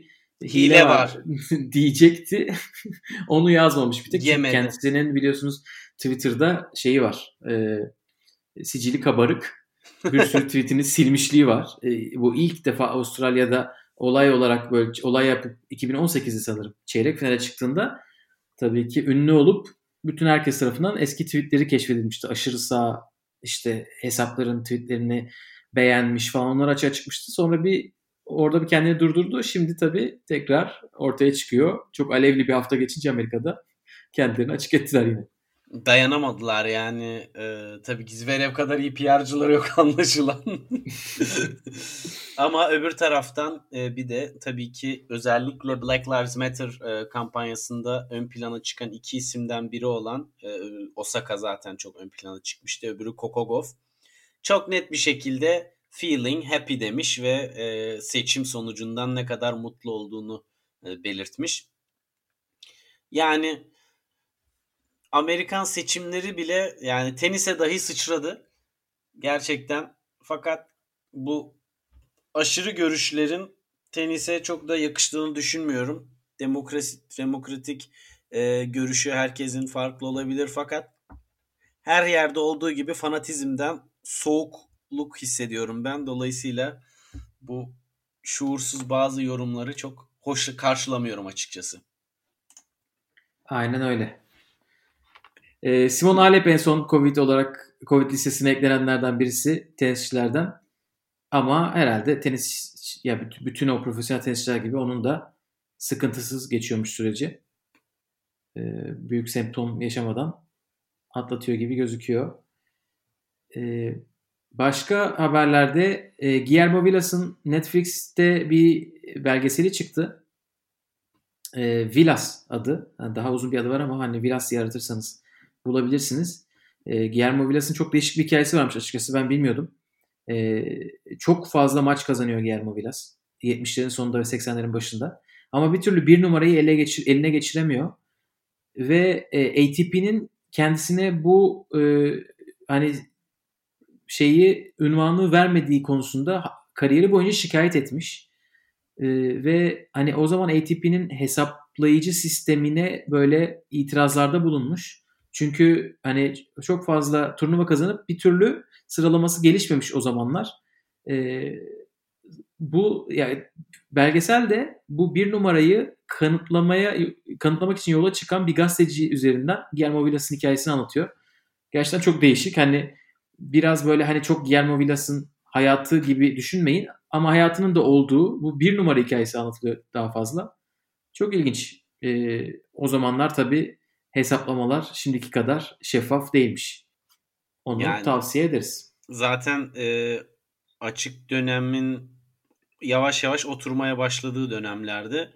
hile, hile var, var. diyecekti. Onu yazmamış bir tek. Yemedi. Kendisinin biliyorsunuz Twitter'da şeyi var. E, sicili kabarık. Bir sürü tweetini silmişliği var. E, bu ilk defa Avustralya'da olay olarak böyle olay yapıp 2018'de sanırım çeyrek finale çıktığında tabii ki ünlü olup bütün herkes tarafından eski tweetleri keşfedilmişti. Aşırı sağ işte hesapların tweetlerini beğenmiş falan onlar açığa çıkmıştı. Sonra bir orada bir kendini durdurdu. Şimdi tabii tekrar ortaya çıkıyor. Çok alevli bir hafta geçince Amerika'da kendilerini açık ettiler yine dayanamadılar yani. E, tabii ki Zverev kadar iyi PR'cıları yok anlaşılan. Ama öbür taraftan e, bir de tabii ki özellikle Black Lives Matter e, kampanyasında ön plana çıkan iki isimden biri olan e, Osaka zaten çok ön plana çıkmıştı. Öbürü Kokogov. Çok net bir şekilde feeling happy demiş ve e, seçim sonucundan ne kadar mutlu olduğunu e, belirtmiş. Yani Amerikan seçimleri bile yani tenise dahi sıçradı. Gerçekten. Fakat bu aşırı görüşlerin tenise çok da yakıştığını düşünmüyorum. Demokrasi, demokratik e, görüşü herkesin farklı olabilir fakat her yerde olduğu gibi fanatizmden soğukluk hissediyorum ben. Dolayısıyla bu şuursuz bazı yorumları çok hoş karşılamıyorum açıkçası. Aynen öyle. E, Simon Halep en son Covid olarak Covid listesine eklenenlerden birisi tenisçilerden. Ama herhalde tenis ya bütün o profesyonel tenisçiler gibi onun da sıkıntısız geçiyormuş süreci. E, büyük semptom yaşamadan atlatıyor gibi gözüküyor. E, başka haberlerde e, Guillermo Villas'ın Netflix'te bir belgeseli çıktı. E, Villas adı. Yani daha uzun bir adı var ama hani Villas yaratırsanız bulabilirsiniz. E, Guillermo Villas'ın çok değişik bir hikayesi varmış açıkçası ben bilmiyordum. E, çok fazla maç kazanıyor Guillermo Villas. 70'lerin sonunda ve 80'lerin başında. Ama bir türlü bir numarayı ele geçir, eline geçiremiyor. Ve e, ATP'nin kendisine bu e, hani şeyi ünvanı vermediği konusunda kariyeri boyunca şikayet etmiş. E, ve hani o zaman ATP'nin hesaplayıcı sistemine böyle itirazlarda bulunmuş. Çünkü hani çok fazla turnuva kazanıp bir türlü sıralaması gelişmemiş o zamanlar. Ee, bu yani belgesel de bu bir numarayı kanıtlamaya kanıtlamak için yola çıkan bir gazeteci üzerinden Guillermo Villas'ın hikayesini anlatıyor. Gerçekten çok değişik. Hani biraz böyle hani çok Guillermo Villas'ın hayatı gibi düşünmeyin ama hayatının da olduğu bu bir numara hikayesi anlatılıyor daha fazla. Çok ilginç. Ee, o zamanlar tabii hesaplamalar şimdiki kadar şeffaf değilmiş. Onu yani, tavsiye ederiz. Zaten e, açık dönemin yavaş yavaş oturmaya başladığı dönemlerde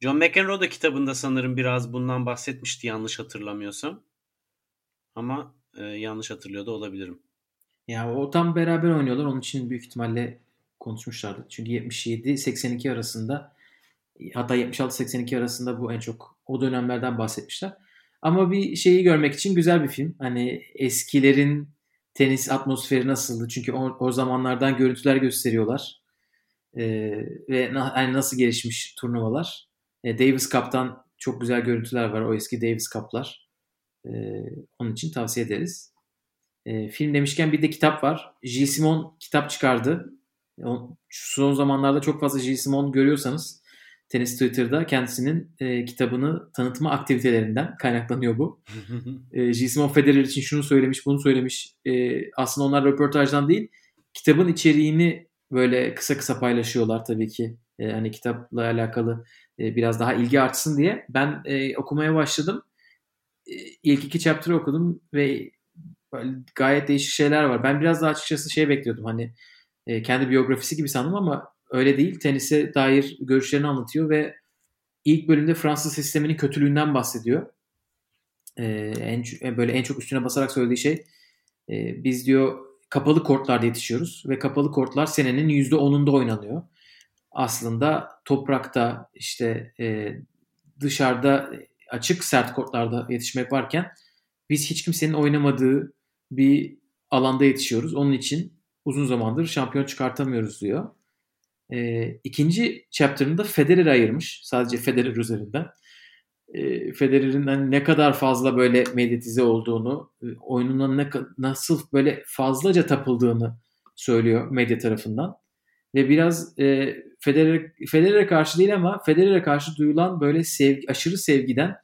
John McEnroe da kitabında sanırım biraz bundan bahsetmişti yanlış hatırlamıyorsam. Ama e, yanlış hatırlıyor da olabilirim. Ya o tam beraber oynuyorlar. Onun için büyük ihtimalle konuşmuşlardı. Çünkü 77-82 arasında hatta 76-82 arasında bu en çok o dönemlerden bahsetmişler. Ama bir şeyi görmek için güzel bir film. Hani eskilerin tenis atmosferi nasıldı? Çünkü o, o zamanlardan görüntüler gösteriyorlar. Ee, ve na, yani nasıl gelişmiş turnuvalar. Ee, Davis Cup'tan çok güzel görüntüler var. O eski Davis Cup'lar. Ee, onun için tavsiye ederiz. Ee, film demişken bir de kitap var. Gilles Simon kitap çıkardı. Son zamanlarda çok fazla Gilles Simon görüyorsanız Tenis Twitter'da kendisinin e, kitabını tanıtma aktivitelerinden kaynaklanıyor bu. e, Gilles Federer için şunu söylemiş, bunu söylemiş. E, aslında onlar röportajdan değil, kitabın içeriğini böyle kısa kısa paylaşıyorlar tabii ki. E, hani kitapla alakalı e, biraz daha ilgi artsın diye. Ben e, okumaya başladım. E, ilk iki chapter'ı okudum ve böyle gayet değişik şeyler var. Ben biraz daha açıkçası şey bekliyordum hani e, kendi biyografisi gibi sandım ama öyle değil. Tenise dair görüşlerini anlatıyor ve ilk bölümde Fransız sisteminin kötülüğünden bahsediyor. E, en e, böyle en çok üstüne basarak söylediği şey e, biz diyor kapalı kortlarda yetişiyoruz ve kapalı kortlar senenin %10'unda oynanıyor. Aslında toprakta işte e, dışarıda açık sert kortlarda yetişmek varken biz hiç kimsenin oynamadığı bir alanda yetişiyoruz. Onun için uzun zamandır şampiyon çıkartamıyoruz diyor. E, ikinci chapter'ında Federer ayırmış. Sadece Federer üzerinden. E, Federer'in hani ne kadar fazla böyle medyatize olduğunu, e, oyununa ne, nasıl böyle fazlaca tapıldığını söylüyor medya tarafından. Ve biraz e, Federer Federer'e karşı değil ama Federer'e karşı duyulan böyle sevgi, aşırı sevgiden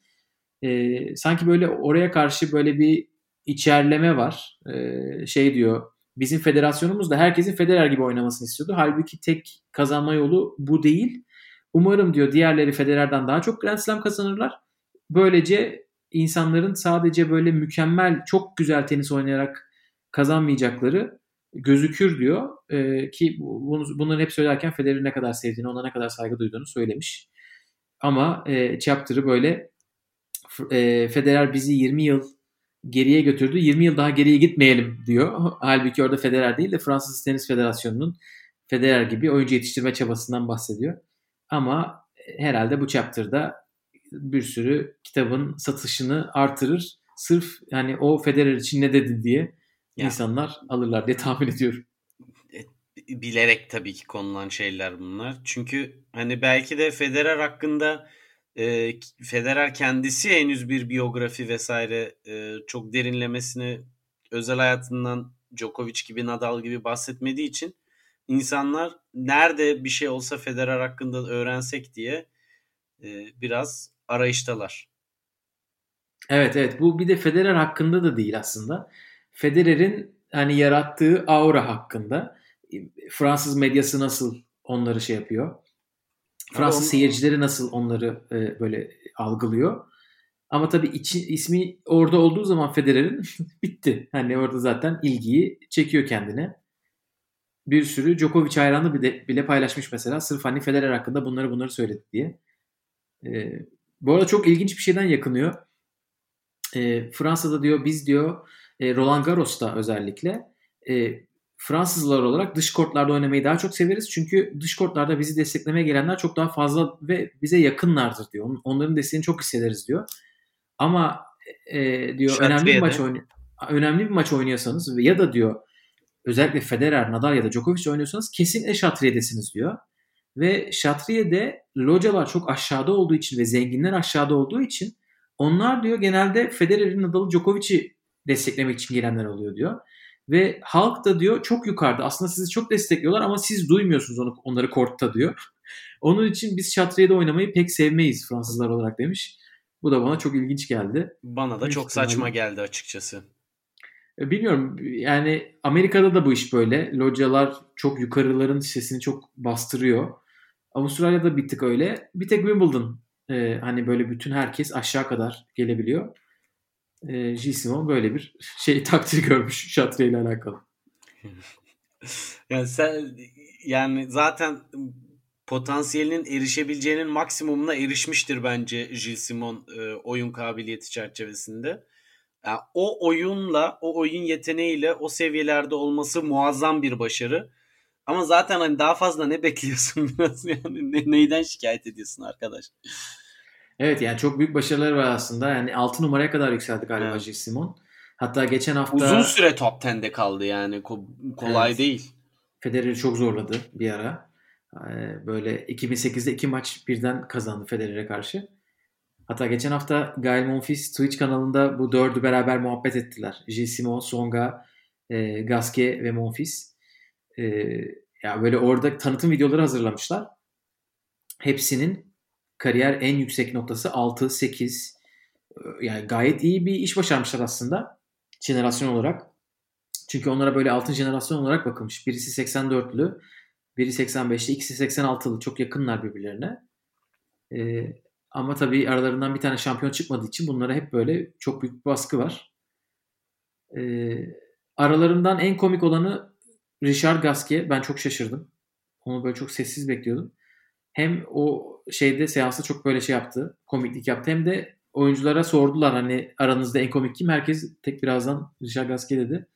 e, sanki böyle oraya karşı böyle bir içerleme var. E, şey diyor bizim federasyonumuz da herkesin Federer gibi oynamasını istiyordu. Halbuki tek kazanma yolu bu değil. Umarım diyor diğerleri Federer'den daha çok Grand Slam kazanırlar. Böylece insanların sadece böyle mükemmel, çok güzel tenis oynayarak kazanmayacakları gözükür diyor. Ee, ki bunu, bunları hep söylerken Federer'i ne kadar sevdiğini, ona ne kadar saygı duyduğunu söylemiş. Ama e, chapter'ı böyle e, Federer bizi 20 yıl geriye götürdü. 20 yıl daha geriye gitmeyelim diyor. Halbuki orada Federer değil de Fransız Tenis Federasyonu'nun Federer gibi oyuncu yetiştirme çabasından bahsediyor. Ama herhalde bu chapter'da bir sürü kitabın satışını artırır. Sırf yani o Federer için ne dedi diye ya. insanlar alırlar diye tahmin ediyorum. E, bilerek tabii ki konulan şeyler bunlar. Çünkü hani belki de Federer hakkında e, Federer kendisi henüz bir biyografi vesaire e, çok derinlemesine özel hayatından Djokovic gibi Nadal gibi bahsetmediği için insanlar nerede bir şey olsa Federer hakkında öğrensek diye e, biraz arayıştalar. Evet evet bu bir de Federer hakkında da değil aslında. Federer'in hani yarattığı aura hakkında Fransız medyası nasıl onları şey yapıyor. Fransız onu... seyircileri nasıl onları e, böyle algılıyor. Ama tabii içi, ismi orada olduğu zaman Federer'in bitti. Hani orada zaten ilgiyi çekiyor kendine. Bir sürü Djokovic hayranı bile, bile paylaşmış mesela. Sırf hani Federer hakkında bunları bunları söyledi diye. E, bu arada çok ilginç bir şeyden yakınıyor. E, Fransa'da diyor biz diyor e, Roland Garros'ta özellikle e, Fransızlar olarak dış kortlarda oynamayı daha çok severiz. Çünkü dış kortlarda bizi desteklemeye gelenler çok daha fazla ve bize yakınlardır diyor. Onların desteğini çok hissederiz diyor. Ama e, diyor Şatriye'de. önemli bir maç oyn önemli bir maç oynuyorsanız ya da diyor özellikle Federer, Nadal ya da Djokovic oynuyorsanız kesin Şatriye'desiniz diyor. Ve Şatriye'de localar çok aşağıda olduğu için ve zenginler aşağıda olduğu için onlar diyor genelde Federer'in Nadal'ı Djokovic'i desteklemek için gelenler oluyor diyor. Ve halk da diyor çok yukarıda. Aslında sizi çok destekliyorlar ama siz duymuyorsunuz onu, onları kortta diyor. Onun için biz şatriyede oynamayı pek sevmeyiz Fransızlar olarak demiş. Bu da bana çok ilginç geldi. Bana da çok saçma geldi açıkçası. E, bilmiyorum yani Amerika'da da bu iş böyle. Localar çok yukarıların sesini çok bastırıyor. Avustralya'da bir tık öyle. Bir tek Wimbledon e, hani böyle bütün herkes aşağı kadar gelebiliyor e, Gisimo böyle bir şey takdir görmüş Şatre ile alakalı. yani sen yani zaten potansiyelinin erişebileceğinin maksimumuna erişmiştir bence Gilles Simon e, oyun kabiliyeti çerçevesinde. Yani o oyunla, o oyun yeteneğiyle o seviyelerde olması muazzam bir başarı. Ama zaten hani daha fazla ne bekliyorsun biraz yani ne, neyden şikayet ediyorsun arkadaş? Evet yani çok büyük başarıları var aslında. Yani 6 numaraya kadar yükseldi galiba evet. Gilles Simon. Hatta geçen hafta... Uzun süre top 10'de kaldı yani. Ko- kolay evet. değil. Federer'i çok zorladı bir ara. Ee, böyle 2008'de iki maç birden kazandı Federer'e karşı. Hatta geçen hafta Gael Monfils Twitch kanalında bu dördü beraber muhabbet ettiler. Gilles Simon, Songa, e, Gasquet ve Monfils. E, ya böyle orada tanıtım videoları hazırlamışlar. Hepsinin kariyer en yüksek noktası 6-8. Yani gayet iyi bir iş başarmışlar aslında jenerasyon olarak. Çünkü onlara böyle altın jenerasyon olarak bakılmış. Birisi 84'lü, biri 85'li, ikisi 86'lı. Çok yakınlar birbirlerine. Ee, ama tabii aralarından bir tane şampiyon çıkmadığı için bunlara hep böyle çok büyük bir baskı var. Ee, aralarından en komik olanı Richard Gasquet. Ben çok şaşırdım. Onu böyle çok sessiz bekliyordum. Hem o şeyde seansta çok böyle şey yaptı. Komiklik yaptı. Hem de oyunculara sordular hani aranızda en komik kim? Herkes tek birazdan Richard Gasquet dedi.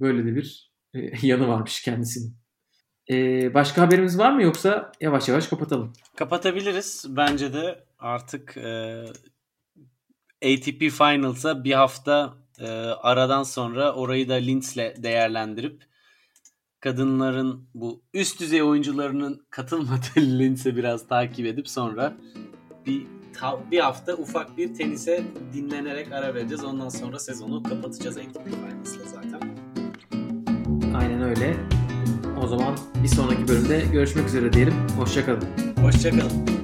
Böyle de bir e, yanı varmış kendisinin. Ee, başka haberimiz var mı yoksa yavaş yavaş kapatalım. Kapatabiliriz. Bence de artık e, ATP Finals'a bir hafta e, aradan sonra orayı da Linz'le değerlendirip kadınların bu üst düzey oyuncularının katılmadığı Linz'e biraz takip edip sonra bir bir hafta ufak bir tenise dinlenerek ara vereceğiz. Ondan sonra sezonu kapatacağız ATP Finals'la zaten. Aynen öyle. O zaman bir sonraki bölümde görüşmek üzere diyelim. Hoşçakalın. Hoşçakalın.